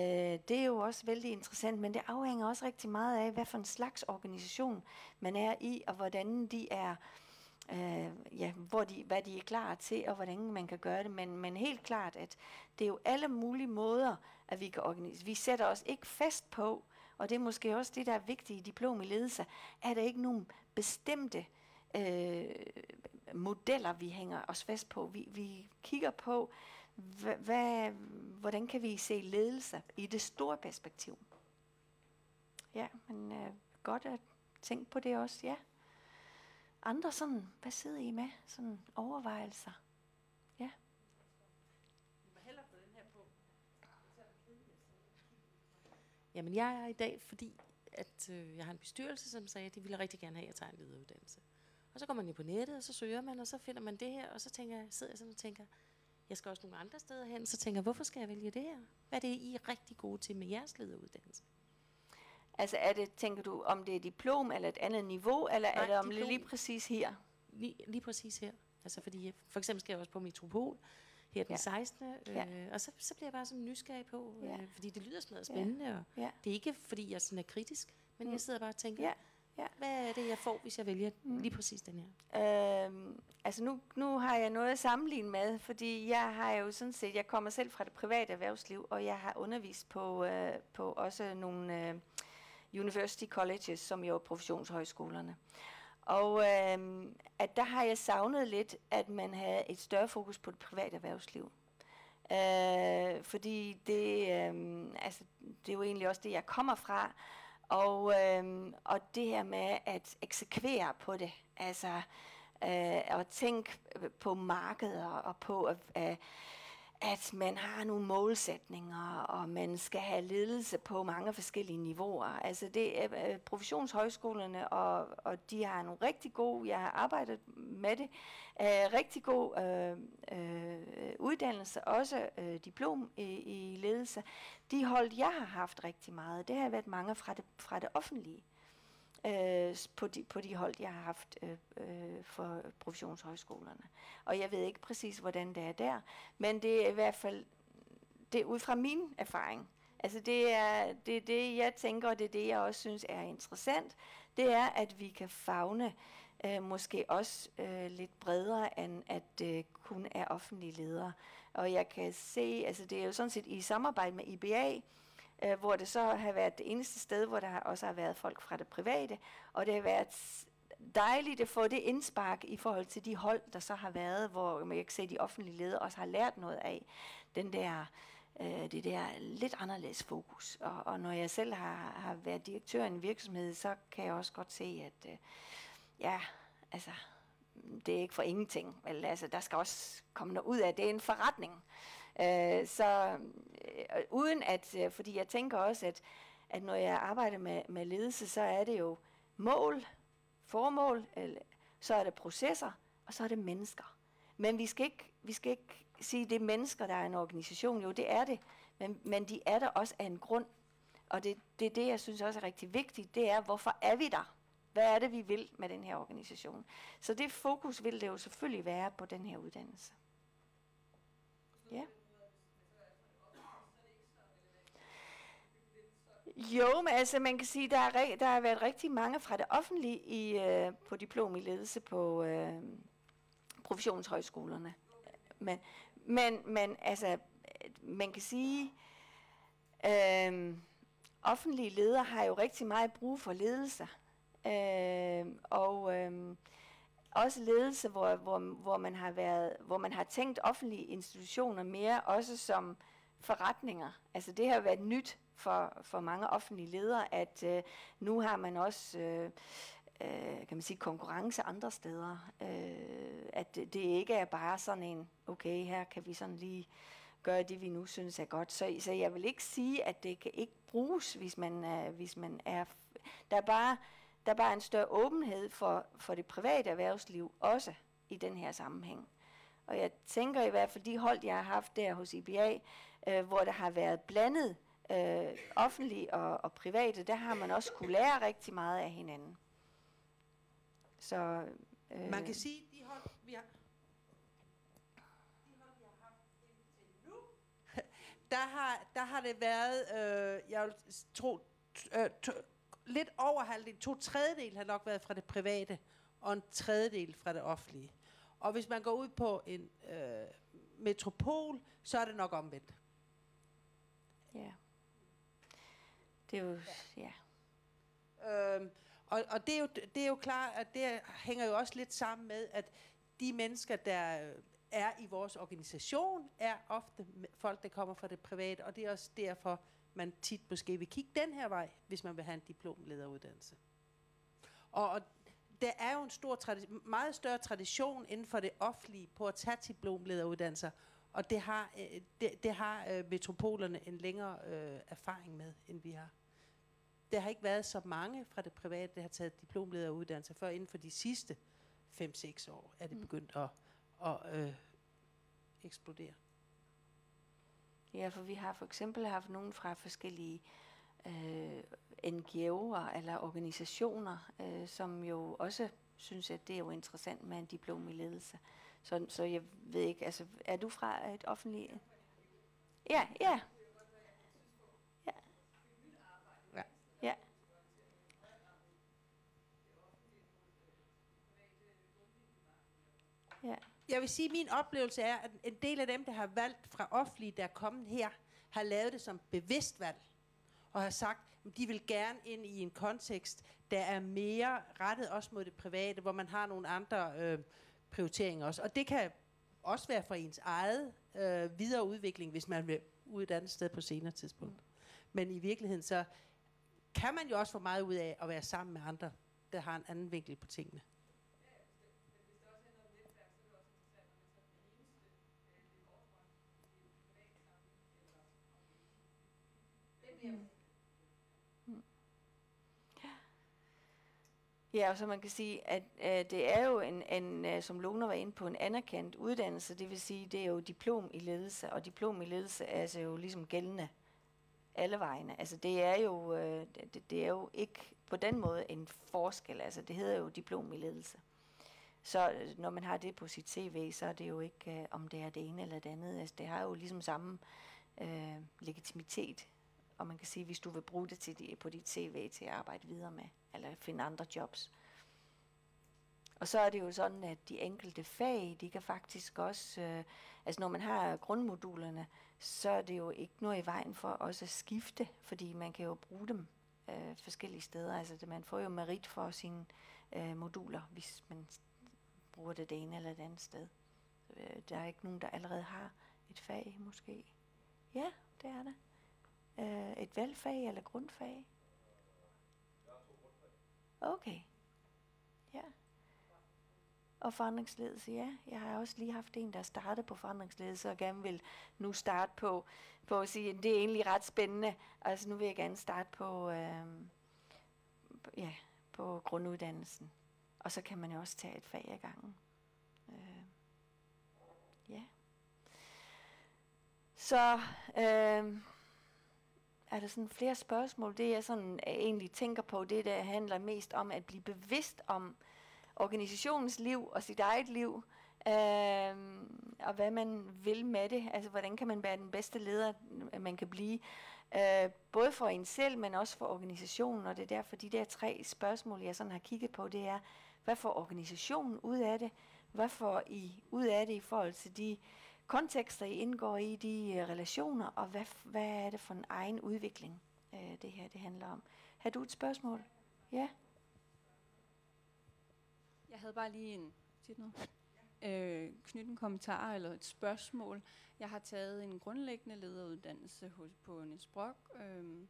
det er jo også vældig interessant, men det afhænger også rigtig meget af, hvad for en slags organisation man er i, og hvordan de er øh, ja, hvor de, hvad de er klar til, og hvordan man kan gøre det. Men, men helt klart, at det er jo alle mulige måder, at vi kan organisere. Vi sætter os ikke fast på, og det er måske også det, der er vigtigt i diplom i ledelse, er der ikke nogen bestemte øh, modeller, vi hænger os fast på. Vi, vi kigger på, hvad, hvordan kan vi se ledelse i det store perspektiv. Ja, men øh, godt at tænke på det også, ja. Andre sådan, hvad sidder I med? Sådan overvejelser. Ja. Jamen, jeg er i dag, fordi at, øh, jeg har en bestyrelse, som sagde, at de ville rigtig gerne have, at jeg tager en lederuddannelse. Og så går man ind på nettet, og så søger man, og så finder man det her, og så tænker jeg, sidder jeg sådan og tænker, jeg skal også nogle andre steder hen, så tænker jeg, hvorfor skal jeg vælge det her? Hvad er det, I er rigtig gode til med jeres lederuddannelse? Altså er det, tænker du, om det er diplom eller et andet niveau, eller Nej, er det om diplom. lige præcis her? Lige, lige præcis her. Altså fordi, for eksempel skal jeg også på Metropol, her den Ja. 16. Øh, Ja. Og så, så bliver jeg bare sådan nysgerrig på, øh, Ja. fordi det lyder smadret spændende, og Ja. det er ikke fordi, jeg sådan er kritisk, men Mm. jeg sidder bare og tænker, Ja. Ja. hvad er det, jeg får, hvis jeg vælger Mm. lige præcis den her? Øhm, altså nu, nu har jeg noget at sammenligne med, fordi jeg har jo sådan set, jeg kommer selv fra det private erhvervsliv, og jeg har undervist på, øh, på også nogle øh, university colleges, som jo er professionshøjskolerne. Og øh, at der har jeg savnet lidt, at man havde et større fokus på det private erhvervsliv. Øh, fordi det, øh, altså, det er jo egentlig også det, jeg kommer fra. Og, øh, og det her med at eksekvere på det, altså øh, at tænke på markeder og på, at, øh, at man har nogle målsætninger, og man skal have ledelse på mange forskellige niveauer. Altså det er øh, professionshøjskolerne, og, og de har nogle rigtig gode, jeg har arbejdet med det, øh, rigtig god øh, øh, uddannelse, også øh, diplom i, i ledelse. De hold, jeg har haft rigtig meget, det har været mange fra det, fra det offentlige. Øh, på, de, på de hold, jeg har haft øh, øh, for professionshøjskolerne. Og jeg ved ikke præcis, hvordan det er der, men det er i hvert fald det er ud fra min erfaring. Altså det er det, er det, jeg tænker, og det er det, jeg også synes er interessant, det er, at vi kan fagne øh, måske også øh, lidt bredere, end at det kun er offentlige ledere. Og jeg kan se, altså det er jo sådan set i samarbejde med IBA, øh, hvor det så har været det eneste sted, hvor der også har været folk fra det private, og det har været dejligt at få det indspark i forhold til de hold, der så har været, hvor man kan se, at de offentlige ledere også har lært noget af den der, øh, det der lidt anderledes fokus. Og, og når jeg selv har, har været direktør i en virksomhed, så kan jeg også godt se, at øh, ja, altså, det er ikke for ingenting. Vel, altså, der skal også komme noget ud af det. Det er en forretning. Øh, så øh, uden at, øh, fordi jeg tænker også, at, at når jeg arbejder med, med ledelse, så er det jo mål, formål, eller, så er det processer, og så er det mennesker. Men vi skal ikke, vi skal ikke sige, at det er mennesker, der er en organisation. Jo, det er det. Men, men de er der også af en grund. Og det, det er det, jeg synes også er rigtig vigtigt. Det er, hvorfor er vi der? Hvad er det, vi vil med den her organisation? Så det fokus vil det jo selvfølgelig være på den her uddannelse. Ja. Jo, men altså man kan sige, der er der har været rigtig mange fra det offentlige i, øh, på diplom i ledelse på øh, professionshøjskolerne. Men, men, men altså, man kan sige, øh, offentlige ledere har jo rigtig meget brug for ledelse. Øh, og øh, også ledelse, hvor, hvor, hvor, man har været, hvor man har tænkt offentlige institutioner mere også som forretninger. Altså det har været nyt for, for mange offentlige ledere, at øh, nu har man også øh, øh, kan man sige, konkurrence andre steder. Øh, at det, det ikke er bare sådan en, okay, her kan vi sådan lige gøre det, vi nu synes er godt. Så, så jeg vil ikke sige, at det kan ikke bruges, hvis man, øh, hvis man er... Der er bare der er bare en større åbenhed for, for det private erhvervsliv, også i den her sammenhæng. Og jeg tænker i hvert fald, de hold, jeg har haft der hos IBA, øh, hvor der har været blandet øh, offentlige og, og private, der har man også kunne lære rigtig meget af hinanden. Så, øh, Man kan sige, de hold, vi har, de hold, vi har haft indtil nu, der har, der har det været, øh, jeg vil tro, t- øh, to, lidt over halvdelen, to tredjedel har nok været fra det private, og en tredjedel fra det offentlige. Og hvis man går ud på en øh, metropol, så er det nok omvendt. ja. Det er jo, ja. Øhm, og og det, er jo, det er jo klart, at det hænger jo også lidt sammen med, at de mennesker, der er i vores organisation, er ofte folk, der kommer fra det private, og det er også derfor, man tit måske vil kigge den her vej, hvis man vil have en diplomlederuddannelse. Og, og der er jo en stor meget større tradition inden for det offentlige på at tage diplomlederuddannelser, og det har, øh, det, det har øh, metropolerne en længere øh, erfaring med, end vi har. Der har ikke været så mange fra det private, der har taget diplomlederuddannelse, før inden for de sidste 5-6 år er det Mm. begyndt at, at øh, eksplodere. Ja, for vi har for eksempel haft nogen fra forskellige øh, NGO'er eller organisationer, øh, som jo også synes, at det er jo interessant med en diplom i ledelse. Så, så jeg ved ikke, altså, er du fra et offentligt... Ja, ja. Ja. Ja. Ja. Jeg vil sige, at min oplevelse er, at en del af dem, der har valgt fra offentlige, der er kommet her, har lavet det som bevidst valg. Og har sagt, at de vil gerne ind i en kontekst, der er mere rettet også mod det private, hvor man har nogle andre øh, prioriteringer også. Og det kan også være for ens eget øh, videre udvikling, hvis man vil ud et andet sted på senere tidspunkt. Men i virkeligheden så kan man jo også få meget ud af at være sammen med andre, der har en anden vinkel på tingene. Ja, og så man kan sige, at øh, det er jo en, en øh, som Lone var inde på, en anerkendt uddannelse. Det vil sige, det er jo diplom i ledelse, og diplom i ledelse er altså jo ligesom gældende alle vegne. Altså det er jo, øh, det, det er jo ikke på den måde en forskel. Altså det hedder jo diplom i ledelse. Så øh, når man har det på sit CV, så er det jo ikke, øh, om det er det ene eller det andet. Altså det har jo ligesom samme øh, legitimitet. Og man kan sige, hvis du vil bruge det til på dit CV til at arbejde videre med, eller finde andre jobs. Og så er det jo sådan, at de enkelte fag, de kan faktisk også, øh, altså når man har grundmodulerne, så er det jo ikke noget i vejen for også at skifte, fordi man kan jo bruge dem øh, forskellige steder. Altså det, man får jo merit for sine øh, moduler, hvis man bruger det det ene eller det andet sted. Øh, der er ikke nogen, der allerede har et fag måske. Ja, det er det. Øh, et valgfag eller grundfag. Okay. Og forandringsledelse, ja. Jeg har også lige haft en, der startede på forandringsledelse, og gerne vil nu starte på, på at sige, det er egentlig ret spændende. Altså nu vil jeg gerne starte på, øh, ja, på grunduddannelsen. Og så kan man jo også tage et fag ad gangen. Øh, ja. Så øh, er der sådan flere spørgsmål. Det jeg sådan egentlig tænker på, det der handler mest om at blive bevidst om organisationens liv og sit eget liv, øh, og hvad man vil med det. Altså, hvordan kan man være den bedste leder, man kan blive. Øh, både for en selv, men også for organisationen, og det er derfor, de der tre spørgsmål, jeg sådan har kigget på, det er, hvad får organisationen ud af det? Hvad får I ud af det i forhold til de kontekster, I indgår i, de øh, relationer, og hvad, hvad er det for en egen udvikling, øh, det her det handler om? Har du et spørgsmål? Ja? Jeg havde bare lige en, siger noget? Øh, knytte en kommentar eller et spørgsmål. Jeg har taget en grundlæggende lederuddannelse hos, på Niels Brock, øh,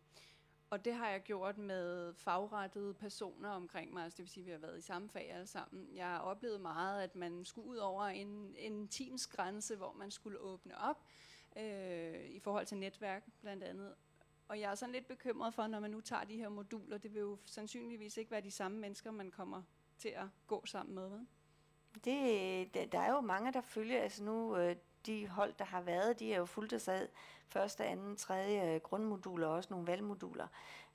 og det har jeg gjort med fagrettede personer omkring mig, altså det vil sige, at vi har været i samme fag alle sammen. Jeg har oplevet meget, at man skulle ud over en, en teamsgrænse, hvor man skulle åbne op øh, i forhold til netværk blandt andet. Og jeg er sådan lidt bekymret for, når man nu tager de her moduler, det vil jo sandsynligvis ikke være de samme mennesker, man kommer til at gå sammen med. Hvad? Det, der er jo mange, der følger, altså nu øh, de hold, der har været, de er jo fuldt sad første, anden, tredje øh, grundmoduler og også nogle valgmoduler.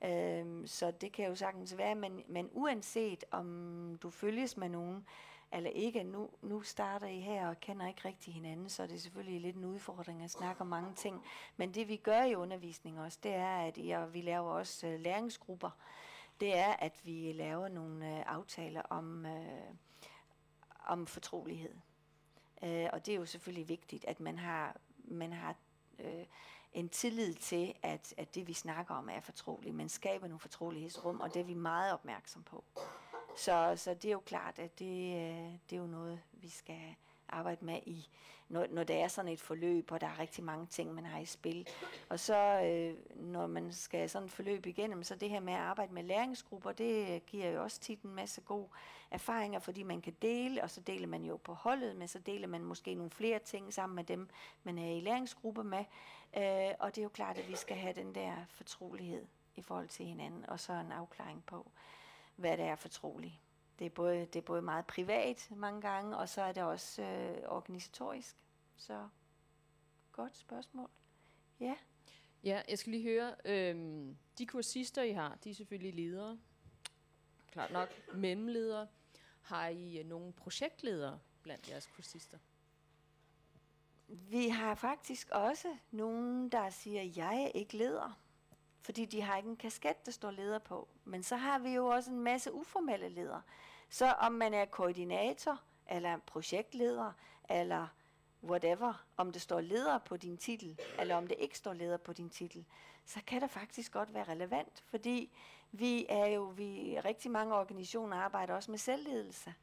Øhm, så det kan jo sagtens være, men, men uanset om du følges med nogen, eller ikke, nu, nu starter I her og kender ikke rigtig hinanden, så er det selvfølgelig lidt en udfordring at snakke om mange ting. Men det vi gør i undervisning også, det er, at ja, vi laver også øh, læringsgrupper. Det er, at vi laver nogle øh, aftaler om, øh, om fortrolighed. Øh, og det er jo selvfølgelig vigtigt, at man har, man har øh, en tillid til, at, at det vi snakker om er fortroligt. Man skaber nogle fortrolighedsrum, og det er vi meget opmærksom på. Så, så det er jo klart, at det, øh, det er jo noget, vi skal arbejde med i, når, når der er sådan et forløb, og der er rigtig mange ting, man har i spil. Og så øh, når man skal sådan et forløb igennem, så det her med at arbejde med læringsgrupper, det giver jo også tit en masse gode erfaringer, fordi man kan dele, og så deler man jo på holdet, men så deler man måske nogle flere ting sammen med dem, man er i læringsgrupper med. Øh, og det er jo klart, at vi skal have den der fortrolighed i forhold til hinanden, og så en afklaring på, hvad det er fortroligt. Det er både, det er både meget privat mange gange, og så er det også øh, organisatorisk. Så godt spørgsmål. Ja. Ja, jeg skal lige høre, øhm, de kursister, I har, de er selvfølgelig ledere. Klart nok, mellemledere. Har I øh, nogle projektledere blandt jeres kursister? Vi har faktisk også nogen, der siger, jeg er ikke leder. Fordi de har ikke en kasket, der står leder på. Men så har vi jo også en masse uformelle ledere. Så om man er koordinator, eller projektleder, eller whatever, om det står leder på din titel, eller om det ikke står leder på din titel, så kan det faktisk godt være relevant, fordi vi er jo, vi rigtig mange organisationer arbejder også med selvledelse.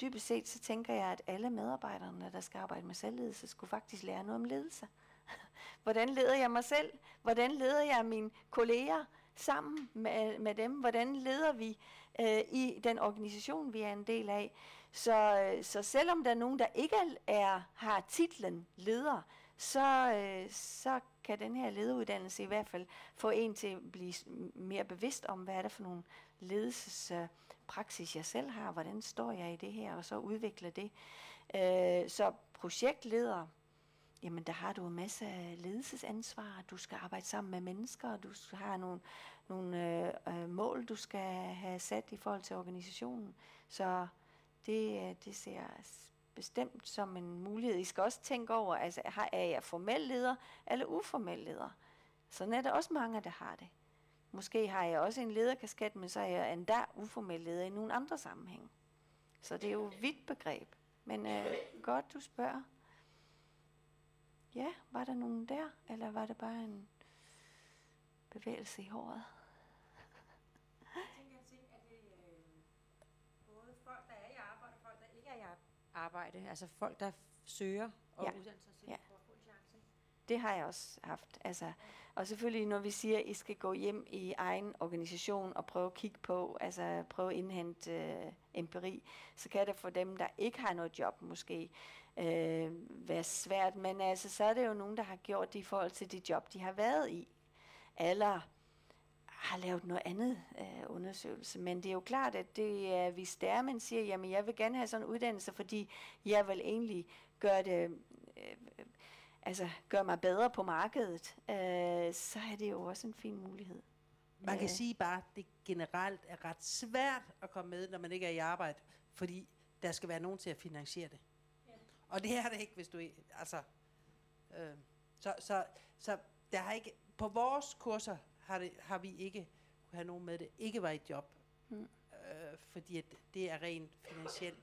Dybest set så tænker jeg, at alle medarbejderne, der skal arbejde med selvledelse, skulle faktisk lære noget om ledelse. Hvordan leder jeg mig selv? Hvordan leder jeg mine kolleger sammen med, med dem? Hvordan leder vi øh, i den organisation, vi er en del af? Så, øh, så selvom der er nogen, der ikke er, har titlen leder, så, øh, så kan den her lederuddannelse i hvert fald få en til at blive mere bevidst om, hvad er det for nogle ledelsespraksis, jeg selv har, hvordan står jeg i det her, og så udvikle det. Øh, så projektleder, jamen der har du en masse ledelsesansvar, du skal arbejde sammen med mennesker, du har nogle, nogle øh, øh, mål, du skal have sat i forhold til organisationen. Så det, øh, det ser bestemt som en mulighed. I skal også tænke over, altså har, er jeg formel leder eller uformel leder? Sådan er der også mange, der har det. Måske har jeg også en lederkasket, men så er jeg endda uformel leder i nogle andre sammenhæng. Så det er jo et vidt begreb. Men øh, godt, du spørger. Ja, var der nogen der, eller var det bare en bevægelse i håret? Jeg tænker, jeg tænker, at det øh, både folk, der er i arbejde, og folk, der ikke er i arbejde, altså folk, der søger og Ja. uddanner sig Ja. for at få en chance. Det har jeg også haft. Altså, og selvfølgelig, når vi siger, at I skal gå hjem i egen organisation og prøve at kigge på, altså prøve at indhente øh, empiri, så kan det for dem, der ikke har noget job måske, øh, være svært. Men altså, så er det jo nogen, der har gjort det i forhold til det job, de har været i. Eller har lavet noget andet øh, undersøgelse. Men det er jo klart, at det er, hvis der er, man siger, jamen jeg vil gerne have sådan en uddannelse, fordi jeg vil egentlig gøre det, øh, altså gøre mig bedre på markedet, øh, så er det jo også en fin mulighed. Man kan Øh. sige bare, at det generelt er ret svært at komme med, når man ikke er i arbejde, fordi der skal være nogen til at finansiere det. Og det er det ikke, hvis du altså, øh, så, så, så der har ikke, på vores kurser har, det, har vi ikke kunne have nogen med det, ikke var i job, Mm. øh, fordi at det er rent finansielt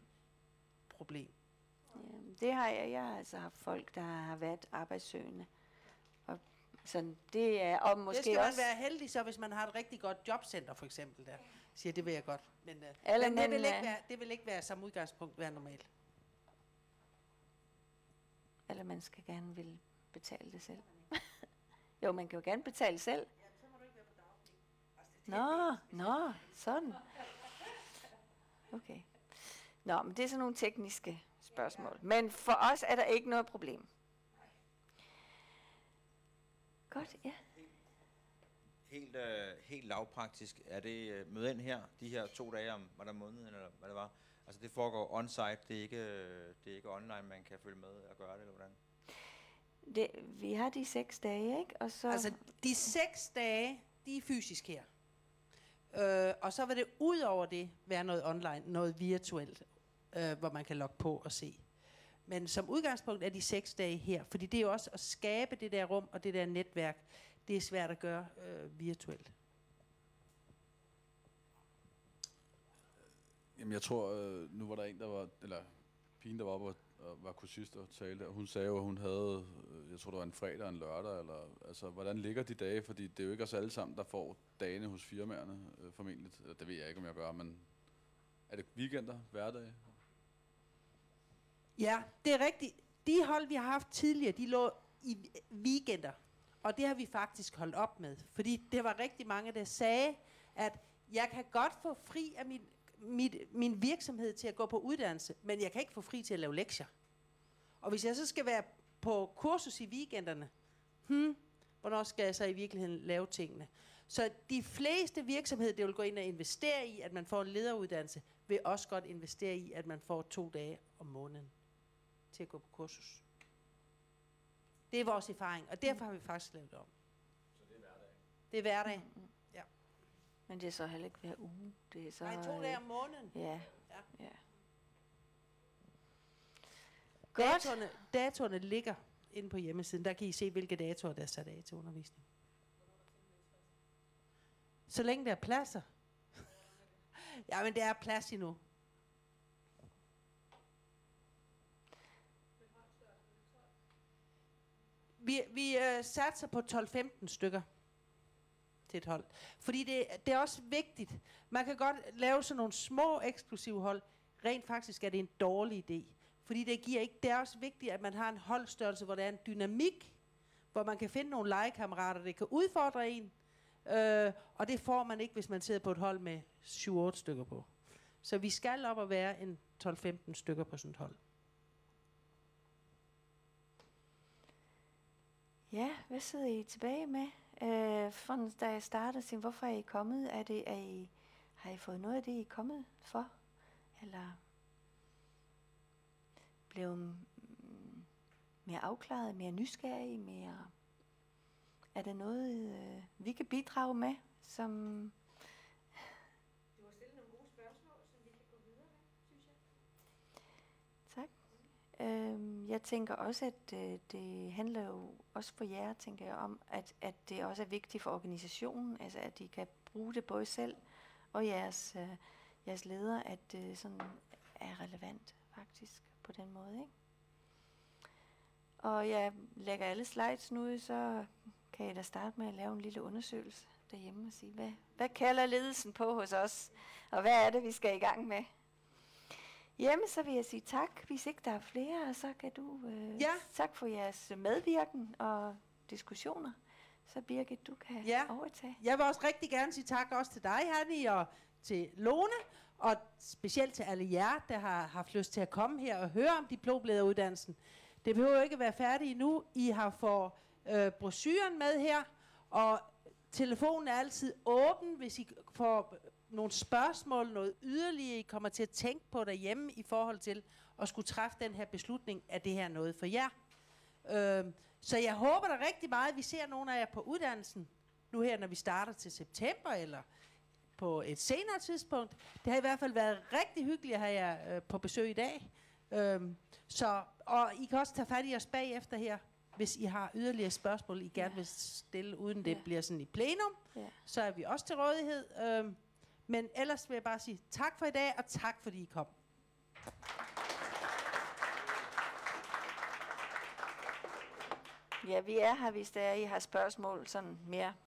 problem. Ja, det har jeg. Jeg har altså haft folk, der har været arbejdssøgende. Og sådan, det er, og måske det skal man også... være heldig så, hvis man har et rigtig godt jobcenter for eksempel der. Siger, det vil jeg godt. Men, øh, Eller men det, man, vil ikke være, det vil ikke være som udgangspunkt være normalt. Eller man skal gerne vil betale det selv. jo, man kan jo gerne betale selv. Nå, nå, sådan. Okay. Nå, men det er sådan nogle tekniske spørgsmål. Men for os er der ikke noget problem. Godt, ja. Helt, øh, helt lavpraktisk, er det øh, møde ind her, de her to dage om, var der måneden, eller hvad det var? Altså det foregår on-site, det er ikke, øh, det er ikke online, man kan følge med og gøre det, eller hvordan? Det, vi har de seks dage, ikke? Og så, Altså, de seks dage, de er fysisk her. Øh, og så vil det ud over det være noget online, noget virtuelt, øh, hvor man kan logge på og se. Men som udgangspunkt er de seks dage her, fordi det er jo også at skabe det der rum og det der netværk, det er svært at gøre øh, virtuelt. Jamen jeg tror, øh, nu var der en, der var, eller pigen, der var oppe og, og var kursist og talte, og hun sagde jo, at hun havde, øh, jeg tror det var en fredag og en lørdag, eller, altså hvordan ligger de dage, fordi det er jo ikke os alle sammen, der får dagene hos firmaerne, øh, formentlig. Eller, Det ved jeg ikke, om jeg gør, men er det weekender, hverdage? Ja, det er rigtigt. De hold, vi har haft tidligere, de lå i weekender. Og det har vi faktisk holdt op med. Fordi det var rigtig mange, der sagde, at jeg kan godt få fri af min, mit, min virksomhed til at gå på uddannelse, men jeg kan ikke få fri til at lave lektier. Og hvis jeg så skal være på kursus i weekenderne, hmm, hvornår skal jeg så i virkeligheden lave tingene? Så de fleste virksomheder, der vil gå ind og investere i, at man får en lederuddannelse, vil også godt investere i, at man får to dage om måneden til at gå på kursus. Det er vores erfaring, og derfor har vi faktisk lavet det om. Så det er hverdag? Det er hverdag. Mm. Men det er så heller ikke hver uge. Det er så, Nej, to øh, dage om måneden. Ja. Ja. ja. Datorerne, datorerne ligger inde på hjemmesiden. Der kan I se, hvilke datoer, der er sat af til undervisning. Så længe der er pladser. ja, men der er plads endnu. Vi, vi øh, satser på 12-15 stykker til et hold. Fordi det, det er også vigtigt. Man kan godt lave sådan nogle små eksklusive hold. Rent faktisk er det en dårlig idé. Fordi det giver ikke, det er også vigtigt, at man har en holdstørrelse, hvor der er en dynamik, hvor man kan finde nogle legekammerater, der kan udfordre en. Øh, og det får man ikke, hvis man sidder på et hold med 7-8 stykker på. Så vi skal op og være en 12-15 stykker på sådan et hold. Ja, hvad sidder I tilbage med? Øh, for, da jeg startede, sagde, hvorfor er I kommet? Er det, er I, har I fået noget af det, I er kommet for? Eller blev mere afklaret, mere nysgerrig, mere... Er der noget, øh, vi kan bidrage med, som... Du har stillet nogle gode spørgsmål, som vi kan gå videre med, synes jeg. Tak. Øhm, jeg tænker også, at øh, det handler jo også for jer, tænker jeg, om, at, at det også er vigtigt for organisationen, altså at de kan bruge det både selv og jeres, øh, jeres ledere, at det sådan er relevant faktisk på den måde, ikke? Og jeg lægger alle slides nu ud, så kan I da starte med at lave en lille undersøgelse derhjemme og sige, hvad, hvad kalder ledelsen på hos os, og hvad er det, vi skal i gang med? Jamen, så vil jeg sige tak, hvis ikke der er flere, og så kan du... Øh, Ja. Tak for jeres medvirken og diskussioner. Så Birgit, du kan Ja. overtage. Jeg vil også rigtig gerne sige tak også til dig, Hanni, og til Lone, og specielt til alle jer, der har haft lyst til at komme her og høre om diplomblæderuddannelsen. Det behøver jo ikke at være færdigt nu. I har fået øh, brochuren med her, og telefonen er altid åben, hvis I får nogle spørgsmål, noget yderligere, I kommer til at tænke på derhjemme i forhold til at skulle træffe den her beslutning, er det her noget for jer. Øh, så jeg håber da rigtig meget, at vi ser nogle af jer på uddannelsen, nu her, når vi starter til september, eller på et senere tidspunkt. Det har i hvert fald været rigtig hyggeligt at have jer øh, på besøg i dag. Øhm, så, og I kan også tage fat i os bagefter her, hvis I har yderligere spørgsmål, I gerne vil stille, uden det Ja. bliver sådan i plenum. Ja. Så er vi også til rådighed. Øhm, men ellers vil jeg bare sige tak for i dag, og tak fordi I kom. Ja, vi er her, hvis der er, I har spørgsmål sådan mere